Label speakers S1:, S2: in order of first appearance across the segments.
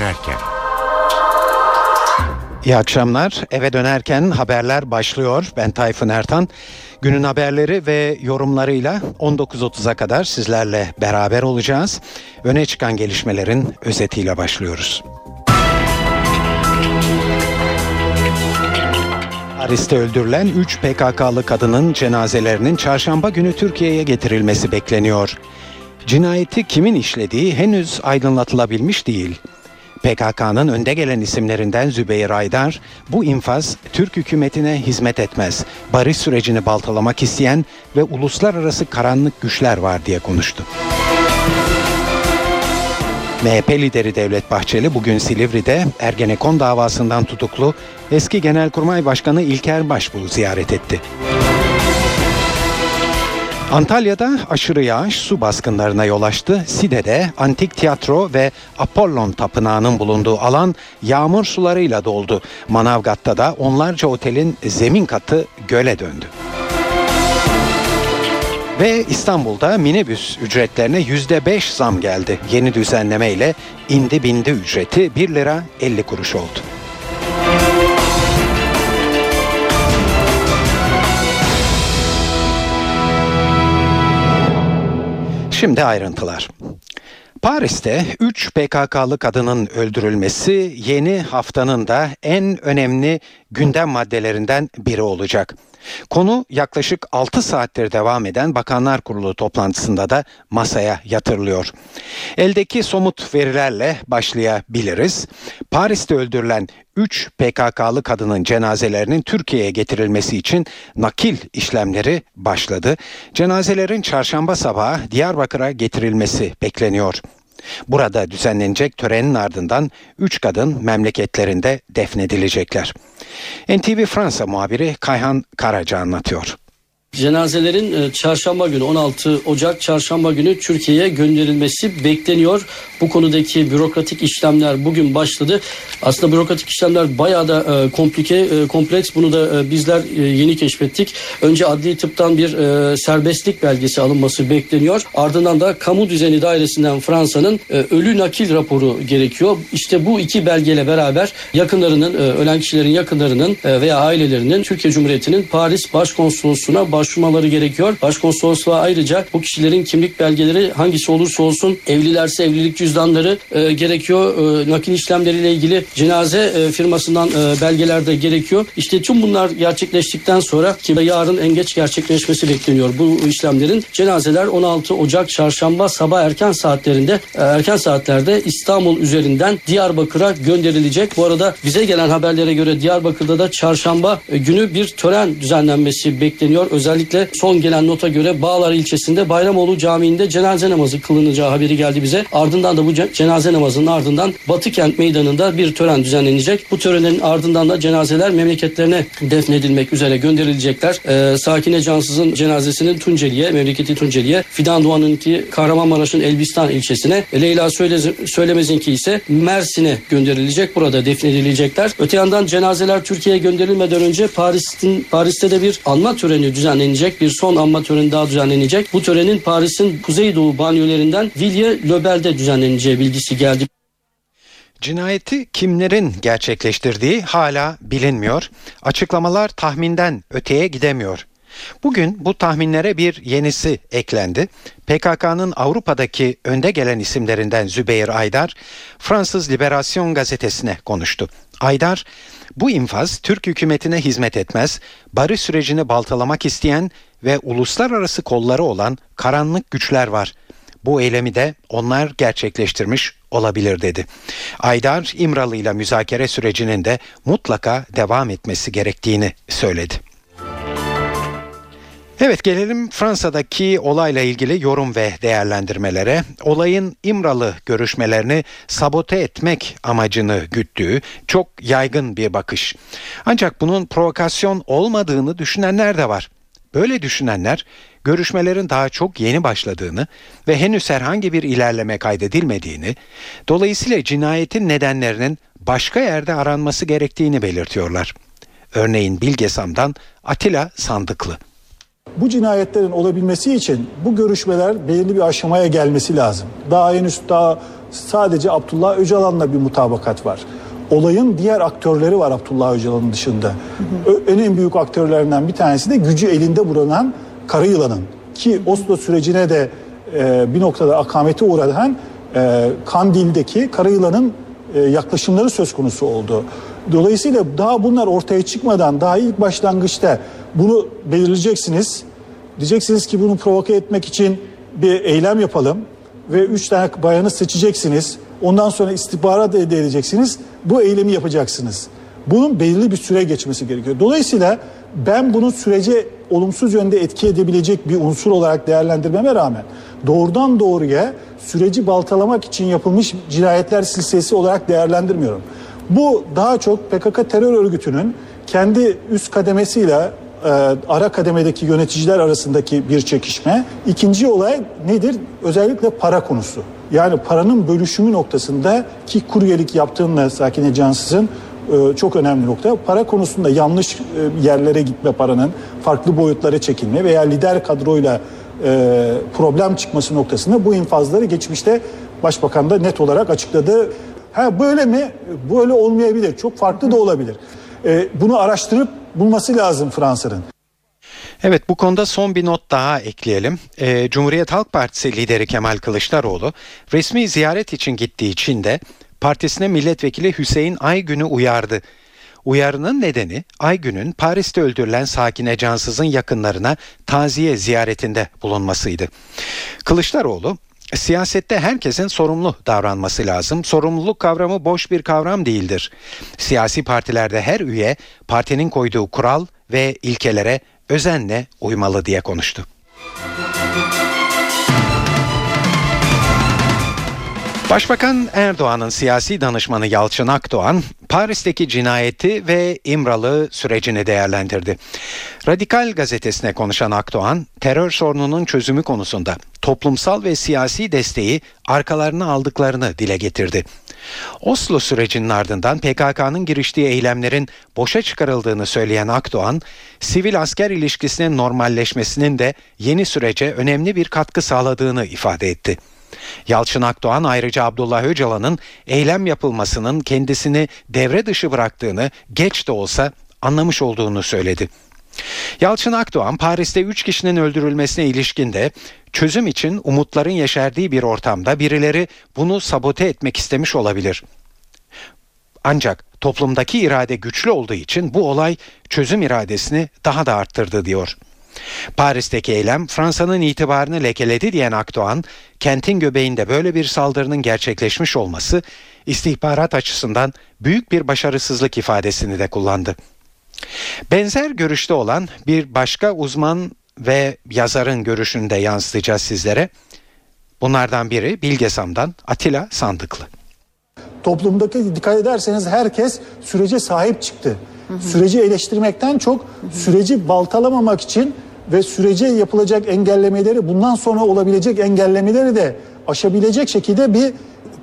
S1: dönerken.
S2: İyi akşamlar. Eve dönerken haberler başlıyor. Ben Tayfun Ertan. Günün haberleri ve yorumlarıyla 19.30'a kadar sizlerle beraber olacağız. Öne çıkan gelişmelerin özetiyle başlıyoruz. Paris'te öldürülen 3 PKK'lı kadının cenazelerinin çarşamba günü Türkiye'ye getirilmesi bekleniyor. Cinayeti kimin işlediği henüz aydınlatılabilmiş değil. PKK'nın önde gelen isimlerinden Zübeyir Aydar, bu infaz Türk hükümetine hizmet etmez, barış sürecini baltalamak isteyen ve uluslararası karanlık güçler var diye konuştu. MHP lideri Devlet Bahçeli bugün Silivri'de Ergenekon davasından tutuklu eski Genelkurmay Başkanı İlker Başbuğ'u ziyaret etti. Antalya'da aşırı yağış su baskınlarına yol açtı. Side'de antik tiyatro ve Apollon tapınağının bulunduğu alan yağmur sularıyla doldu. Manavgat'ta da onlarca otelin zemin katı göle döndü. Ve İstanbul'da minibüs ücretlerine yüzde beş zam geldi. Yeni düzenleme ile indi bindi ücreti 1 lira 50 kuruş oldu. Şimdi ayrıntılar. Paris'te 3 PKK'lı kadının öldürülmesi yeni haftanın da en önemli gündem maddelerinden biri olacak. Konu yaklaşık 6 saattir devam eden Bakanlar Kurulu toplantısında da masaya yatırılıyor. Eldeki somut verilerle başlayabiliriz. Paris'te öldürülen 3 PKK'lı kadının cenazelerinin Türkiye'ye getirilmesi için nakil işlemleri başladı. Cenazelerin çarşamba sabahı Diyarbakır'a getirilmesi bekleniyor. Burada düzenlenecek törenin ardından 3 kadın memleketlerinde defnedilecekler. NTV Fransa muhabiri Kayhan Karaca anlatıyor.
S3: Cenazelerin e, çarşamba günü 16 Ocak çarşamba günü Türkiye'ye gönderilmesi bekleniyor. Bu konudaki bürokratik işlemler bugün başladı. Aslında bürokratik işlemler bayağı da e, komplike, e, kompleks. Bunu da bizler yeni keşfettik. Önce adli tıptan bir serbestlik belgesi alınması bekleniyor. Ardından da kamu düzeni dairesinden Fransa'nın ölü nakil raporu gerekiyor. İşte bu iki belgeyle beraber yakınlarının, ölen kişilerin yakınlarının veya ailelerinin Türkiye Cumhuriyeti'nin Paris Başkonsolosluğu'na başvurmaları gerekiyor. Başkonsolosluğa ayrıca bu kişilerin kimlik belgeleri hangisi olursa olsun evlilerse evlilik cüzdanları e, gerekiyor. E, nakil işlemleriyle ilgili cenaze e, firmasından e, belgeler de gerekiyor. İşte tüm bunlar gerçekleştikten sonra ki yarın en geç gerçekleşmesi bekleniyor bu işlemlerin. Cenazeler 16 Ocak çarşamba sabah erken saatlerinde e, erken saatlerde İstanbul üzerinden Diyarbakır'a gönderilecek. Bu arada bize gelen haberlere göre Diyarbakır'da da çarşamba e, günü bir tören düzenlenmesi bekleniyor. Özel Özellikle son gelen nota göre Bağlar ilçesinde Bayramoğlu Camii'nde cenaze namazı kılınacağı haberi geldi bize. Ardından da bu cenaze namazının ardından Batı Kent Meydanı'nda bir tören düzenlenecek. Bu törenin ardından da cenazeler memleketlerine defnedilmek üzere gönderilecekler. Ee, Sakine Cansız'ın cenazesinin Tunceli'ye, memleketi Tunceli'ye, Fidan Doğan'ınki Kahramanmaraş'ın Elbistan ilçesine, Leyla Söylemez'inki ise Mersin'e gönderilecek. Burada defnedilecekler. Öte yandan cenazeler Türkiye'ye gönderilmeden önce Paris'in Paris'te de bir anma töreni düzenlenecek düzenlenecek. Bir son anma töreni daha düzenlenecek. Bu törenin Paris'in kuzeydoğu banyolerinden Villiers-le-Bel'de düzenleneceği bilgisi geldi.
S2: Cinayeti kimlerin gerçekleştirdiği hala bilinmiyor. Açıklamalar tahminden öteye gidemiyor. Bugün bu tahminlere bir yenisi eklendi. PKK'nın Avrupa'daki önde gelen isimlerinden Zübeyir Aydar, Fransız Liberasyon gazetesine konuştu. Aydar, bu infaz Türk hükümetine hizmet etmez, barış sürecini baltalamak isteyen ve uluslararası kolları olan karanlık güçler var. Bu eylemi de onlar gerçekleştirmiş olabilir dedi. Aydar İmralı ile müzakere sürecinin de mutlaka devam etmesi gerektiğini söyledi. Evet gelelim Fransa'daki olayla ilgili yorum ve değerlendirmelere. Olayın İmralı görüşmelerini sabote etmek amacını güttüğü çok yaygın bir bakış. Ancak bunun provokasyon olmadığını düşünenler de var. Böyle düşünenler görüşmelerin daha çok yeni başladığını ve henüz herhangi bir ilerleme kaydedilmediğini, dolayısıyla cinayetin nedenlerinin başka yerde aranması gerektiğini belirtiyorlar. Örneğin Bilgesam'dan Atilla Sandıklı.
S4: Bu cinayetlerin olabilmesi için bu görüşmeler belirli bir aşamaya gelmesi lazım. Daha henüz daha
S1: sadece Abdullah Öcalan'la bir mutabakat var. Olayın diğer aktörleri var Abdullah Öcalan'ın dışında. En büyük aktörlerinden bir tanesi de gücü elinde bulunan Karayılan'ın. Ki Oslo sürecine de e, bir noktada akamete uğrayan e, Kandil'deki Karayılan'ın e, yaklaşımları söz konusu oldu. Dolayısıyla daha bunlar ortaya çıkmadan daha ilk başlangıçta bunu belirleyeceksiniz. Diyeceksiniz ki bunu provoke etmek için bir eylem yapalım ve üç tane bayanı seçeceksiniz. Ondan sonra istihbarat elde edeceksiniz. Bu eylemi yapacaksınız. Bunun belirli bir süre geçmesi gerekiyor. Dolayısıyla ben bunu sürece olumsuz yönde etki edebilecek bir unsur olarak değerlendirmeme rağmen doğrudan doğruya süreci baltalamak için yapılmış cinayetler silsilesi olarak değerlendirmiyorum. Bu daha çok PKK terör örgütünün kendi üst kademesiyle e, ara kademedeki yöneticiler arasındaki bir çekişme. İkinci olay nedir? Özellikle para konusu. Yani paranın bölüşümü noktasında ki kuryelik yaptığında Sakine Cansız'ın e, çok önemli nokta. Para konusunda yanlış e, yerlere gitme paranın, farklı boyutlara çekilme veya lider kadroyla e, problem çıkması noktasında bu infazları geçmişte Başbakan da net olarak açıkladı. Ha böyle mi? Böyle olmayabilir. Çok farklı da olabilir. E, bunu araştırıp bulması lazım Fransa'nın.
S2: Evet bu konuda son bir not daha ekleyelim. Ee, Cumhuriyet Halk Partisi lideri Kemal Kılıçdaroğlu resmi ziyaret için gittiği Çin'de partisine milletvekili Hüseyin Aygün'ü uyardı. Uyarının nedeni Aygün'ün Paris'te öldürülen Sakine Cansız'ın yakınlarına taziye ziyaretinde bulunmasıydı. Kılıçdaroğlu Siyasette herkesin sorumlu davranması lazım. Sorumluluk kavramı boş bir kavram değildir. Siyasi partilerde her üye partinin koyduğu kural ve ilkelere özenle uymalı diye konuştu. Başbakan Erdoğan'ın siyasi danışmanı Yalçın Akdoğan, Paris'teki cinayeti ve İmralı sürecini değerlendirdi. Radikal gazetesine konuşan Akdoğan, terör sorununun çözümü konusunda toplumsal ve siyasi desteği arkalarına aldıklarını dile getirdi. Oslo sürecinin ardından PKK'nın giriştiği eylemlerin boşa çıkarıldığını söyleyen Akdoğan, sivil asker ilişkisinin normalleşmesinin de yeni sürece önemli bir katkı sağladığını ifade etti. Yalçın Akdoğan ayrıca Abdullah Öcalan'ın eylem yapılmasının kendisini devre dışı bıraktığını geç de olsa anlamış olduğunu söyledi. Yalçın Akdoğan Paris'te 3 kişinin öldürülmesine ilişkin de çözüm için umutların yeşerdiği bir ortamda birileri bunu sabote etmek istemiş olabilir. Ancak toplumdaki irade güçlü olduğu için bu olay çözüm iradesini daha da arttırdı diyor. Paris'teki eylem Fransa'nın itibarını lekeledi diyen Akdoğan, kentin göbeğinde böyle bir saldırının gerçekleşmiş olması istihbarat açısından büyük bir başarısızlık ifadesini de kullandı. Benzer görüşte olan bir başka uzman ve yazarın görüşünü de yansıtacağız sizlere. Bunlardan biri Bilgesam'dan Atilla Sandıklı.
S1: Toplumdaki dikkat ederseniz herkes sürece sahip çıktı. Süreci eleştirmekten çok süreci baltalamamak için ve sürece yapılacak engellemeleri bundan sonra olabilecek engellemeleri de aşabilecek şekilde bir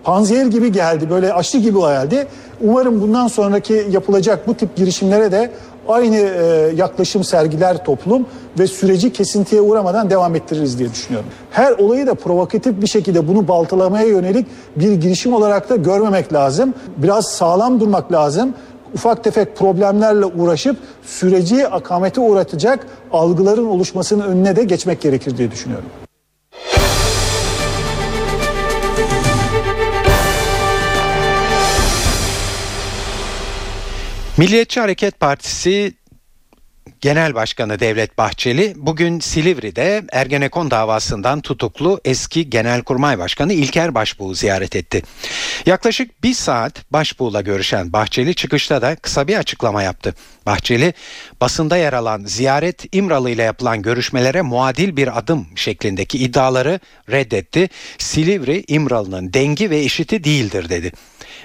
S1: panzehir gibi geldi. Böyle aşı gibi geldi. Umarım bundan sonraki yapılacak bu tip girişimlere de aynı e, yaklaşım sergiler toplum ve süreci kesintiye uğramadan devam ettiririz diye düşünüyorum. Her olayı da provokatif bir şekilde bunu baltalamaya yönelik bir girişim olarak da görmemek lazım. Biraz sağlam durmak lazım. Ufak tefek problemlerle uğraşıp süreci akamete uğratacak algıların oluşmasının önüne de geçmek gerekir diye düşünüyorum.
S2: Milliyetçi Hareket Partisi Genel Başkanı Devlet Bahçeli bugün Silivri'de Ergenekon davasından tutuklu eski Genelkurmay Başkanı İlker Başbuğ'u ziyaret etti. Yaklaşık bir saat Başbuğ'la görüşen Bahçeli çıkışta da kısa bir açıklama yaptı. Bahçeli basında yer alan ziyaret İmralı ile yapılan görüşmelere muadil bir adım şeklindeki iddiaları reddetti. Silivri İmralı'nın dengi ve eşiti değildir dedi.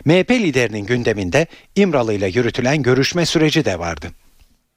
S2: MHP liderinin gündeminde İmralı ile yürütülen görüşme süreci de vardı.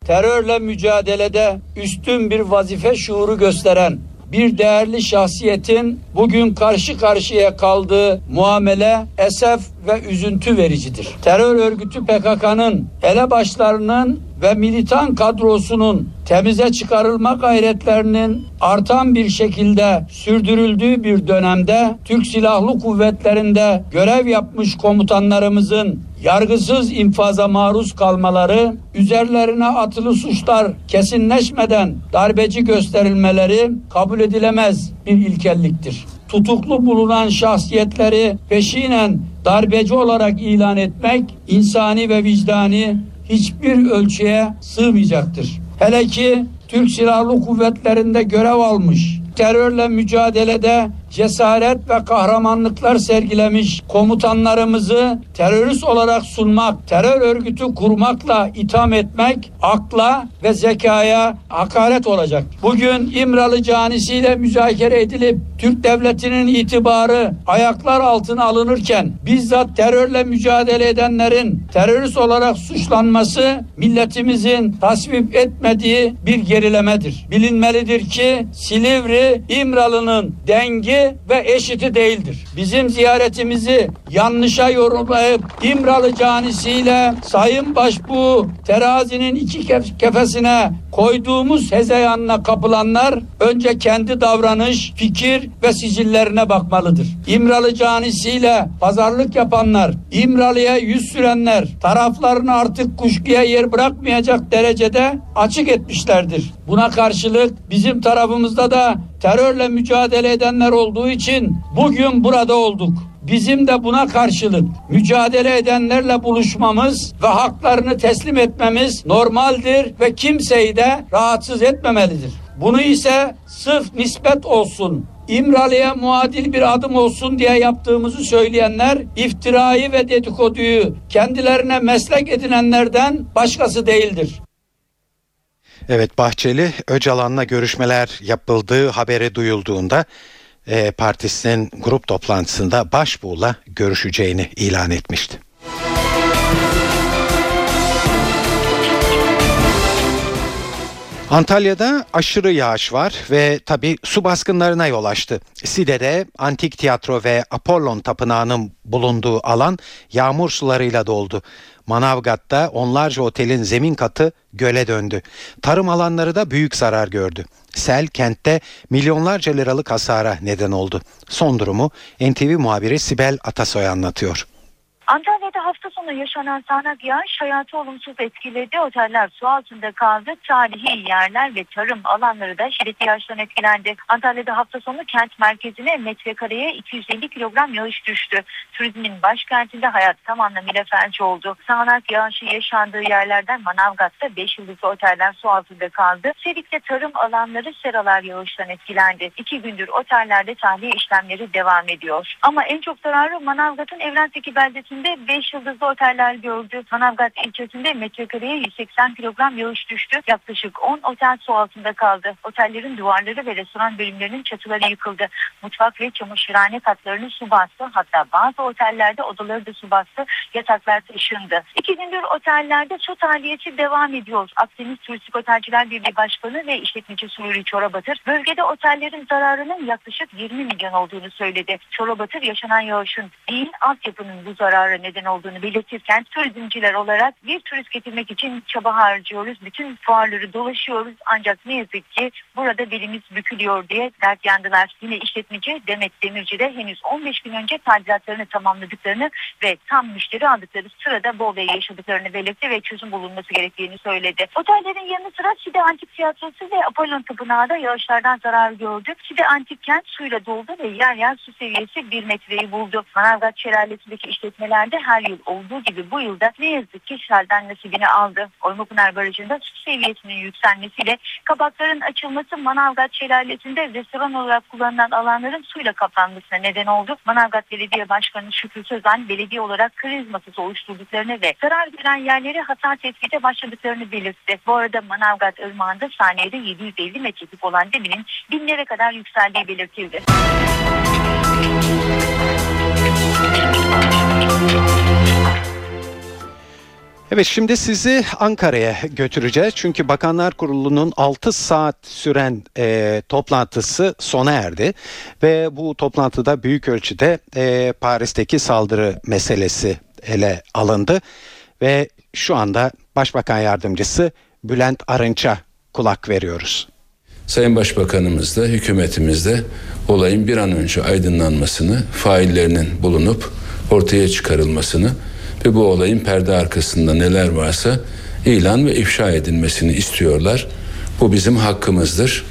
S4: Terörle mücadelede üstün bir vazife şuuru gösteren bir değerli şahsiyetin bugün karşı karşıya kaldığı muamele esef ve üzüntü vericidir. Terör örgütü PKK'nın elebaşlarının ve militan kadrosunun temize çıkarılma gayretlerinin artan bir şekilde sürdürüldüğü bir dönemde Türk Silahlı Kuvvetleri'nde görev yapmış komutanlarımızın yargısız infaza maruz kalmaları, üzerlerine atılı suçlar kesinleşmeden darbeci gösterilmeleri kabul edilemez bir ilkelliktir. Tutuklu bulunan şahsiyetleri peşinen darbeci olarak ilan etmek insani ve vicdani hiçbir ölçüye sığmayacaktır. Hele ki Türk Silahlı Kuvvetleri'nde görev almış, terörle mücadelede cesaret ve kahramanlıklar sergilemiş komutanlarımızı terörist olarak sunmak, terör örgütü kurmakla itham etmek akla ve zekaya hakaret olacak. Bugün İmralı canisiyle müzakere edilip Türk devletinin itibarı ayaklar altına alınırken bizzat terörle mücadele edenlerin terörist olarak suçlanması milletimizin tasvip etmediği bir gerilemedir. Bilinmelidir ki Silivri İmralı'nın dengi ve eşiti değildir. Bizim ziyaretimizi yanlışa yorumlayıp İmralı canisiyle Sayın Başbuğ terazinin iki kef- kefesine koyduğumuz hezeyanına kapılanlar önce kendi davranış, fikir ve sicillerine bakmalıdır. İmralı canisiyle pazarlık yapanlar, İmralı'ya yüz sürenler taraflarını artık kuşkuya yer bırakmayacak derecede açık etmişlerdir. Buna karşılık bizim tarafımızda da terörle mücadele edenler olduğu için bugün burada olduk. Bizim de buna karşılık mücadele edenlerle buluşmamız ve haklarını teslim etmemiz normaldir ve kimseyi de rahatsız etmemelidir. Bunu ise sırf nispet olsun, İmralı'ya muadil bir adım olsun diye yaptığımızı söyleyenler iftirayı ve dedikoduyu kendilerine meslek edinenlerden başkası değildir.
S2: Evet Bahçeli Öcalan'la görüşmeler yapıldığı haberi duyulduğunda e, partisinin grup toplantısında Başbuğ'la görüşeceğini ilan etmişti. Antalya'da aşırı yağış var ve tabi su baskınlarına yol açtı. Side'de Antik Tiyatro ve Apollon Tapınağı'nın bulunduğu alan yağmur sularıyla doldu. Manavgat'ta onlarca otelin zemin katı göle döndü. Tarım alanları da büyük zarar gördü. Sel kentte milyonlarca liralık hasara neden oldu. Son durumu NTV muhabiri Sibel Atasoy anlatıyor.
S5: Antalya'da hafta sonu yaşanan sağanak yağış hayatı olumsuz etkiledi. Oteller su altında kaldı. Tarihi yerler ve tarım alanları da şiddetli yağıştan etkilendi. Antalya'da hafta sonu kent merkezine metrekareye 250 kilogram yağış düştü. Turizmin başkentinde hayat tam anlamıyla felç oldu. Sağanak yağışın yaşandığı yerlerden Manavgat'ta 5 yıldızlı oteller su altında kaldı. Sedik'te tarım alanları seralar yağıştan etkilendi. İki gündür otellerde tahliye işlemleri devam ediyor. Ama en çok zararı Manavgat'ın Evren'deki beldesinde 5 yıldızlı oteller gördü. Manavgat ilçesinde metrekareye 180 kilogram yağış düştü. Yaklaşık 10 otel su altında kaldı. Otellerin duvarları ve restoran bölümlerinin çatıları yıkıldı. Mutfak ve çamaşırhane katlarını su bastı. Hatta bazı otellerde odaları da su bastı. Yataklar taşındı. İki gündür otellerde su tahliyesi devam ediyor. Akdeniz Turistik Otelciler Birliği Başkanı ve işletmeci Sururi Çorabatır bölgede otellerin zararının yaklaşık 20 milyon olduğunu söyledi. Çorabatır yaşanan yağışın değil altyapının bu zarara neden olduğunu belirtirken turizmciler olarak bir turist getirmek için çaba harcıyoruz. Bütün fuarları dolaşıyoruz ancak ne yazık ki burada belimiz bükülüyor diye dert yandılar. Yine işletmeci Demet Demirci de henüz 15 gün önce tadilatlarını tamamladıklarını ve tam müşteri aldıkları sırada bu olayı yaşadıklarını belirtti ve çözüm bulunması gerektiğini söyledi. Otellerin yanı sıra Side Antik Tiyatrosu ve Apollon Tapınağı da yağışlardan zarar gördü. Side Antik Kent suyla doldu ve yer yer su seviyesi 1 metreyi buldu. Manavgat Şelalesi'ndeki işletmelerde her yıl olduğu gibi bu yılda ne yazık ki selden nasibini aldı. Oymapınar Barajı'nda su seviyesinin yükselmesiyle kabakların açılması Manavgat Şelalesi'nde restoran olarak kullanılan alanların suyla kaplanmasına neden oldu. Manavgat Belediye Başkanı Şükrü Sözen belediye olarak kriz masası oluşturduklarını ve zarar gören yerleri hasar tespite başladıklarını belirtti. Bu arada Manavgat Irmağı'nda saniyede 750 metreküp olan deminin binlere kadar yükseldiği belirtildi.
S2: Evet şimdi sizi Ankara'ya götüreceğiz. Çünkü Bakanlar Kurulu'nun 6 saat süren e, toplantısı sona erdi. Ve bu toplantıda büyük ölçüde e, Paris'teki saldırı meselesi ele alındı. Ve şu anda Başbakan Yardımcısı Bülent Arınç'a kulak veriyoruz.
S6: Sayın Başbakanımız da hükümetimiz de olayın bir an önce aydınlanmasını, faillerinin bulunup ortaya çıkarılmasını ve bu olayın perde arkasında neler varsa ilan ve ifşa edilmesini istiyorlar. Bu bizim hakkımızdır.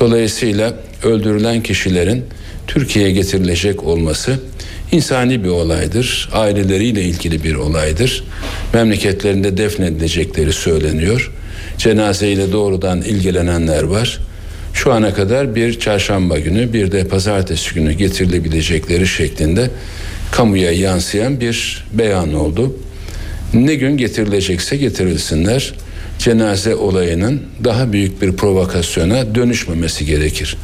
S6: Dolayısıyla öldürülen kişilerin Türkiye'ye getirilecek olması insani bir olaydır. Aileleriyle ilgili bir olaydır. Memleketlerinde defnedilecekleri söyleniyor. Cenazeyle doğrudan ilgilenenler var. Şu ana kadar bir çarşamba günü bir de pazartesi günü getirilebilecekleri şeklinde kamuya yansıyan bir beyan oldu. Ne gün getirilecekse getirilsinler. Cenaze olayının daha büyük bir provokasyona dönüşmemesi gerekir.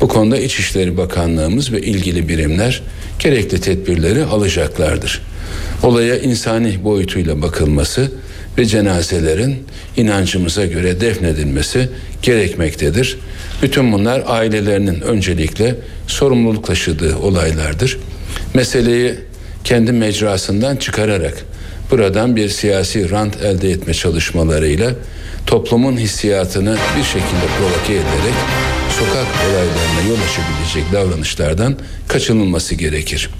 S6: Bu konuda İçişleri Bakanlığımız ve ilgili birimler gerekli tedbirleri alacaklardır. Olaya insani boyutuyla bakılması ve cenazelerin inancımıza göre defnedilmesi gerekmektedir. Bütün bunlar ailelerinin öncelikle sorumluluk taşıdığı olaylardır. Meseleyi kendi mecrasından çıkararak buradan bir siyasi rant elde etme çalışmalarıyla toplumun hissiyatını bir şekilde provoke ederek sokak olaylarına yol açabilecek davranışlardan kaçınılması gerekir.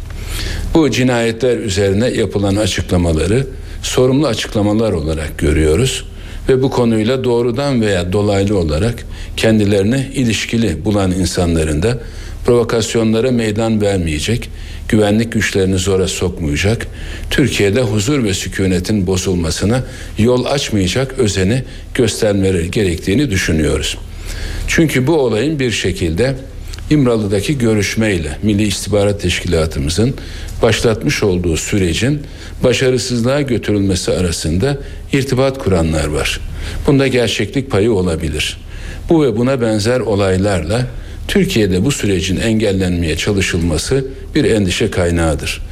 S6: Bu cinayetler üzerine yapılan açıklamaları sorumlu açıklamalar olarak görüyoruz ve bu konuyla doğrudan veya dolaylı olarak kendilerini ilişkili bulan insanların da provokasyonlara meydan vermeyecek, güvenlik güçlerini zora sokmayacak, Türkiye'de huzur ve sükunetin bozulmasına yol açmayacak özeni göstermeleri gerektiğini düşünüyoruz. Çünkü bu olayın bir şekilde İmralı'daki görüşmeyle Milli İstihbarat Teşkilatımızın başlatmış olduğu sürecin başarısızlığa götürülmesi arasında irtibat kuranlar var. Bunda gerçeklik payı olabilir. Bu ve buna benzer olaylarla Türkiye'de bu sürecin engellenmeye çalışılması bir endişe kaynağıdır.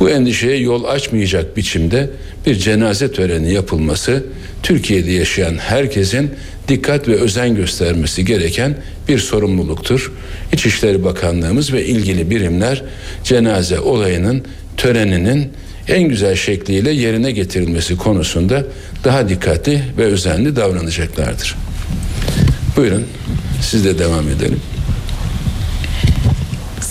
S6: Bu endişeye yol açmayacak biçimde bir cenaze töreni yapılması Türkiye'de yaşayan herkesin dikkat ve özen göstermesi gereken bir sorumluluktur. İçişleri Bakanlığımız ve ilgili birimler cenaze olayının töreninin en güzel şekliyle yerine getirilmesi konusunda daha dikkatli ve özenli davranacaklardır. Buyurun siz de devam edelim.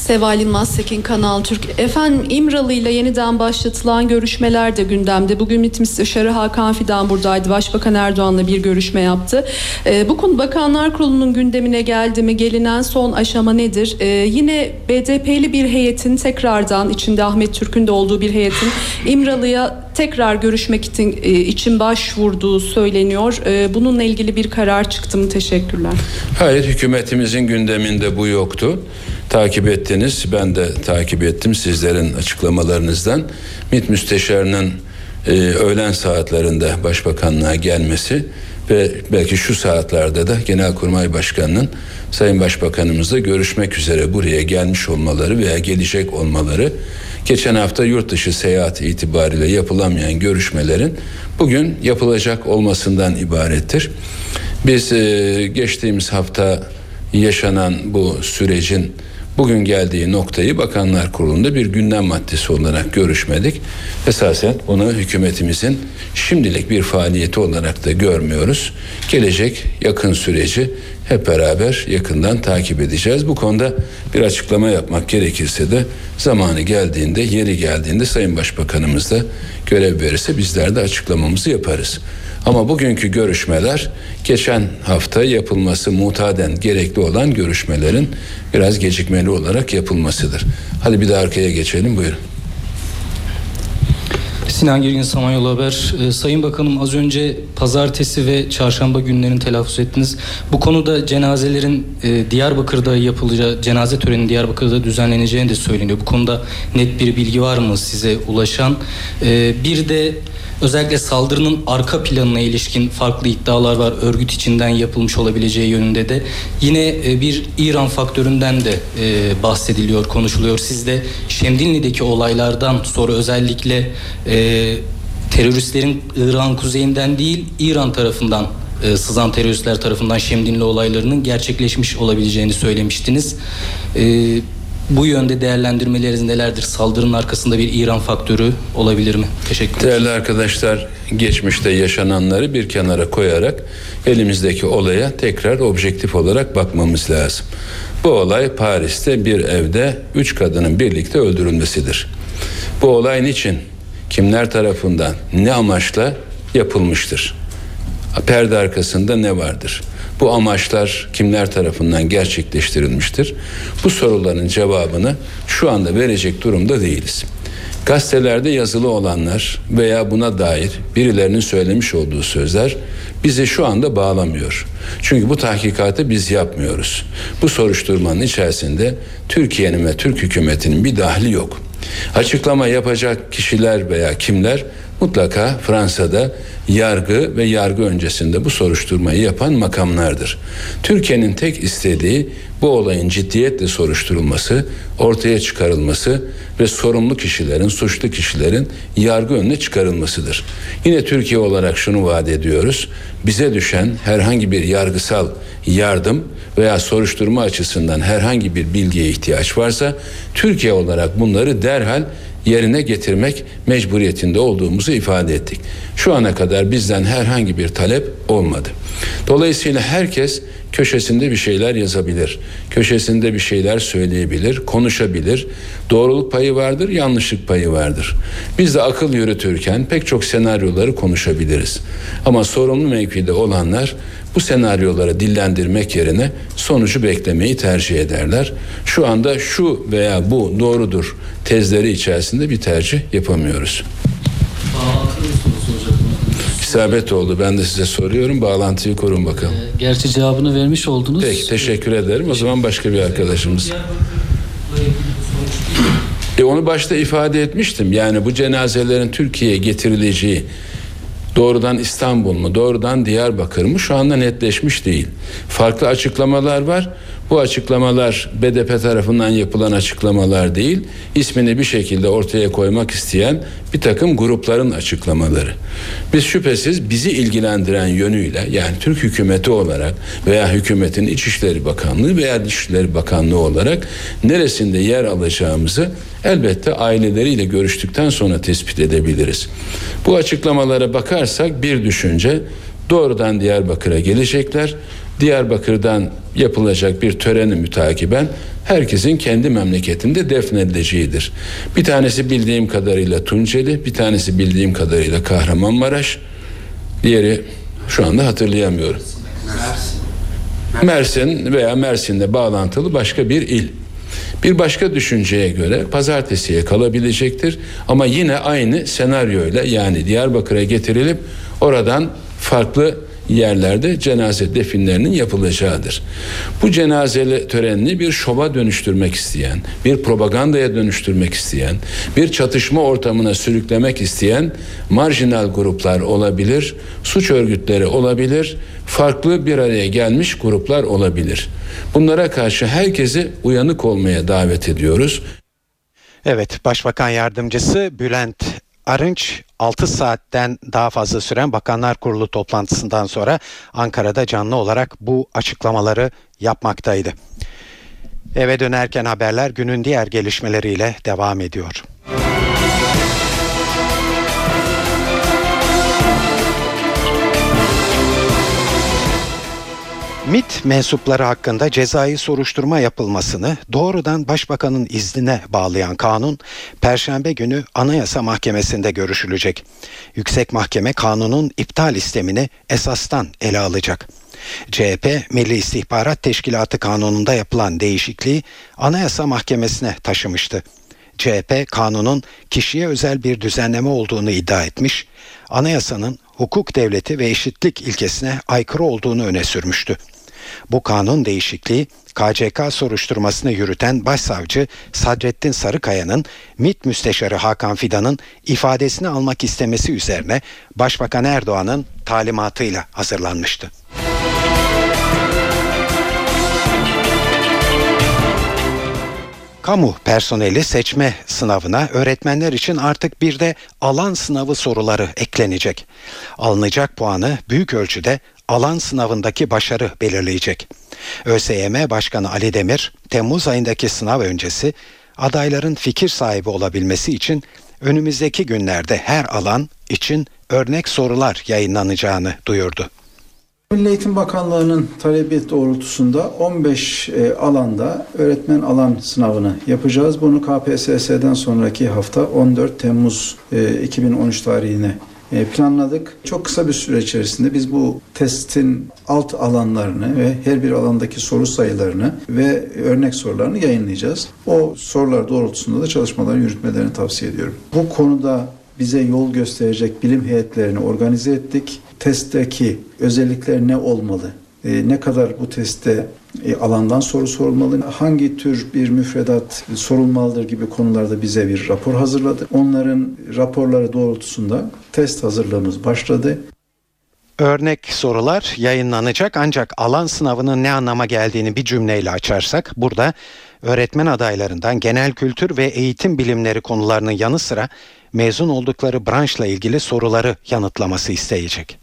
S7: Seval Yılmaz Sekin Kanal Türk. Efendim İmralı ile yeniden başlatılan görüşmeler de gündemde. Bugün MİT Müsteşarı Hakan Fidan buradaydı. Başbakan Erdoğan'la bir görüşme yaptı. Ee, bu konu Bakanlar Kurulu'nun gündemine geldi mi? Gelinen son aşama nedir? Ee, yine BDP'li bir heyetin tekrardan içinde Ahmet Türk'ün de olduğu bir heyetin İmralı'ya tekrar görüşmek için, e, için başvurduğu söyleniyor. Ee, bununla ilgili bir karar çıktı mı? Teşekkürler.
S6: Hayır hükümetimizin gündeminde bu yoktu. Takip ettiniz. Ben de takip ettim sizlerin açıklamalarınızdan. MİT Müsteşarı'nın e, öğlen saatlerinde başbakanlığa gelmesi ve belki şu saatlerde de Genelkurmay Başkanı'nın Sayın Başbakanımızla görüşmek üzere buraya gelmiş olmaları veya gelecek olmaları geçen hafta yurt dışı seyahat itibariyle yapılamayan görüşmelerin bugün yapılacak olmasından ibarettir. Biz e, geçtiğimiz hafta yaşanan bu sürecin bugün geldiği noktayı Bakanlar Kurulu'nda bir gündem maddesi olarak görüşmedik. Esasen bunu hükümetimizin şimdilik bir faaliyeti olarak da görmüyoruz. Gelecek yakın süreci hep beraber yakından takip edeceğiz. Bu konuda bir açıklama yapmak gerekirse de zamanı geldiğinde, yeri geldiğinde Sayın Başbakanımız da görev verirse bizler de açıklamamızı yaparız. Ama bugünkü görüşmeler geçen hafta yapılması mutaden gerekli olan görüşmelerin biraz gecikmeli olarak yapılmasıdır. Hadi bir de arkaya geçelim buyurun.
S8: Sinan Girgin Samanyolu Haber. Ee, Sayın Bakanım az önce pazartesi ve çarşamba günlerini telaffuz ettiniz. Bu konuda cenazelerin e, Diyarbakır'da yapılacağı, cenaze töreni Diyarbakır'da düzenleneceğini de söyleniyor. Bu konuda net bir bilgi var mı size ulaşan? Ee, bir de özellikle saldırının arka planına ilişkin farklı iddialar var. Örgüt içinden yapılmış olabileceği yönünde de. Yine e, bir İran faktöründen de e, bahsediliyor, konuşuluyor. Siz de Şemdinli'deki olaylardan sonra özellikle e, teröristlerin İran kuzeyinden değil İran tarafından e, sızan teröristler tarafından Şemdinli olaylarının gerçekleşmiş olabileceğini söylemiştiniz. E, Bu yönde değerlendirmeleriniz nelerdir? Saldırının arkasında bir İran faktörü olabilir mi? Teşekkür ederim.
S6: Değerli arkadaşlar, geçmişte yaşananları bir kenara koyarak elimizdeki olaya tekrar objektif olarak bakmamız lazım. Bu olay Paris'te bir evde üç kadının birlikte öldürülmesidir. Bu olay niçin, kimler tarafından, ne amaçla yapılmıştır? Perde arkasında ne vardır? Bu amaçlar kimler tarafından gerçekleştirilmiştir? Bu soruların cevabını şu anda verecek durumda değiliz. Gazetelerde yazılı olanlar veya buna dair birilerinin söylemiş olduğu sözler bizi şu anda bağlamıyor. Çünkü bu tahkikatı biz yapmıyoruz. Bu soruşturmanın içerisinde Türkiye'nin ve Türk hükümetinin bir dahli yok. Açıklama yapacak kişiler veya kimler mutlaka Fransa'da yargı ve yargı öncesinde bu soruşturmayı yapan makamlardır. Türkiye'nin tek istediği bu olayın ciddiyetle soruşturulması, ortaya çıkarılması ve sorumlu kişilerin, suçlu kişilerin yargı önüne çıkarılmasıdır. Yine Türkiye olarak şunu vaat ediyoruz. Bize düşen herhangi bir yargısal yardım veya soruşturma açısından herhangi bir bilgiye ihtiyaç varsa Türkiye olarak bunları derhal yerine getirmek mecburiyetinde olduğumuzu ifade ettik. Şu ana kadar bizden herhangi bir talep olmadı. Dolayısıyla herkes köşesinde bir şeyler yazabilir. Köşesinde bir şeyler söyleyebilir, konuşabilir. Doğruluk payı vardır, yanlışlık payı vardır. Biz de akıl yürütürken pek çok senaryoları konuşabiliriz. Ama sorumlu mevkide olanlar bu senaryoları dillendirmek yerine sonucu beklemeyi tercih ederler. Şu anda şu veya bu doğrudur tezleri içerisinde bir tercih yapamıyoruz. İsabet oldu. Ben de size soruyorum. Bağlantıyı kurun bakalım.
S3: Gerçi cevabını vermiş oldunuz.
S6: Peki teşekkür ederim. O zaman başka bir arkadaşımız. E onu başta ifade etmiştim. Yani bu cenazelerin Türkiye'ye getirileceği doğrudan İstanbul mu, doğrudan Diyarbakır mı şu anda netleşmiş değil. Farklı açıklamalar var. Bu açıklamalar BDP tarafından yapılan açıklamalar değil, ismini bir şekilde ortaya koymak isteyen bir takım grupların açıklamaları. Biz şüphesiz bizi ilgilendiren yönüyle yani Türk hükümeti olarak veya hükümetin İçişleri Bakanlığı veya Dışişleri Bakanlığı olarak neresinde yer alacağımızı elbette aileleriyle görüştükten sonra tespit edebiliriz. Bu açıklamalara bakarsak bir düşünce doğrudan Diyarbakır'a gelecekler. Diyarbakır'dan yapılacak bir töreni mütakiben herkesin kendi memleketinde defnedileceğidir. Bir tanesi bildiğim kadarıyla Tunceli, bir tanesi bildiğim kadarıyla Kahramanmaraş, diğeri şu anda hatırlayamıyorum. Mersin veya Mersin'de bağlantılı başka bir il. Bir başka düşünceye göre pazartesiye kalabilecektir ama yine aynı senaryoyla yani Diyarbakır'a getirilip oradan farklı yerlerde cenaze definlerinin yapılacağıdır. Bu cenazeli törenini bir şova dönüştürmek isteyen, bir propagandaya dönüştürmek isteyen, bir çatışma ortamına sürüklemek isteyen marjinal gruplar olabilir, suç örgütleri olabilir, farklı bir araya gelmiş gruplar olabilir. Bunlara karşı herkesi uyanık olmaya davet ediyoruz.
S2: Evet, Başbakan Yardımcısı Bülent Arınç 6 saatten daha fazla süren Bakanlar Kurulu toplantısından sonra Ankara'da canlı olarak bu açıklamaları yapmaktaydı. Eve dönerken haberler günün diğer gelişmeleriyle devam ediyor. MIT mensupları hakkında cezai soruşturma yapılmasını doğrudan başbakanın iznine bağlayan kanun perşembe günü Anayasa Mahkemesi'nde görüşülecek. Yüksek Mahkeme kanunun iptal istemini esastan ele alacak. CHP Milli İstihbarat Teşkilatı kanununda yapılan değişikliği Anayasa Mahkemesi'ne taşımıştı. CHP kanunun kişiye özel bir düzenleme olduğunu iddia etmiş, anayasanın hukuk devleti ve eşitlik ilkesine aykırı olduğunu öne sürmüştü. Bu kanun değişikliği KCK soruşturmasını yürüten Başsavcı Sadrettin Sarıkaya'nın MİT Müsteşarı Hakan Fidan'ın ifadesini almak istemesi üzerine Başbakan Erdoğan'ın talimatıyla hazırlanmıştı. Kamu personeli seçme sınavına öğretmenler için artık bir de alan sınavı soruları eklenecek. Alınacak puanı büyük ölçüde alan sınavındaki başarı belirleyecek. ÖSYM Başkanı Ali Demir, Temmuz ayındaki sınav öncesi adayların fikir sahibi olabilmesi için önümüzdeki günlerde her alan için örnek sorular yayınlanacağını duyurdu.
S9: Milli Eğitim Bakanlığı'nın talebi doğrultusunda 15 e, alanda öğretmen alan sınavını yapacağız. Bunu KPSS'den sonraki hafta 14 Temmuz e, 2013 tarihine e, planladık. Çok kısa bir süre içerisinde biz bu testin alt alanlarını ve her bir alandaki soru sayılarını ve örnek sorularını yayınlayacağız. O sorular doğrultusunda da çalışmaları yürütmelerini tavsiye ediyorum. Bu konuda bize yol gösterecek bilim heyetlerini organize ettik. Testteki özellikler ne olmalı? E, ne kadar bu testte e, alandan soru sorulmalı, hangi tür bir müfredat sorulmalıdır gibi konularda bize bir rapor hazırladı. Onların raporları doğrultusunda test hazırlığımız başladı.
S2: Örnek sorular yayınlanacak ancak alan sınavının ne anlama geldiğini bir cümleyle açarsak burada öğretmen adaylarından genel kültür ve eğitim bilimleri konularının yanı sıra mezun oldukları branşla ilgili soruları yanıtlaması isteyecek.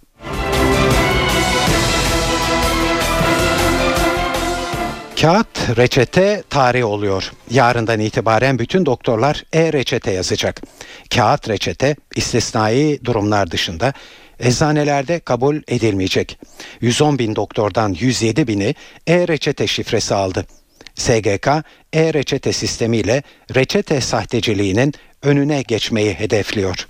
S2: Kağıt reçete tarihi oluyor. Yarından itibaren bütün doktorlar e-reçete yazacak. Kağıt reçete istisnai durumlar dışında eczanelerde kabul edilmeyecek. 110 bin doktordan 107 bini e-reçete şifresi aldı. SGK e-reçete sistemiyle reçete sahteciliğinin önüne geçmeyi hedefliyor.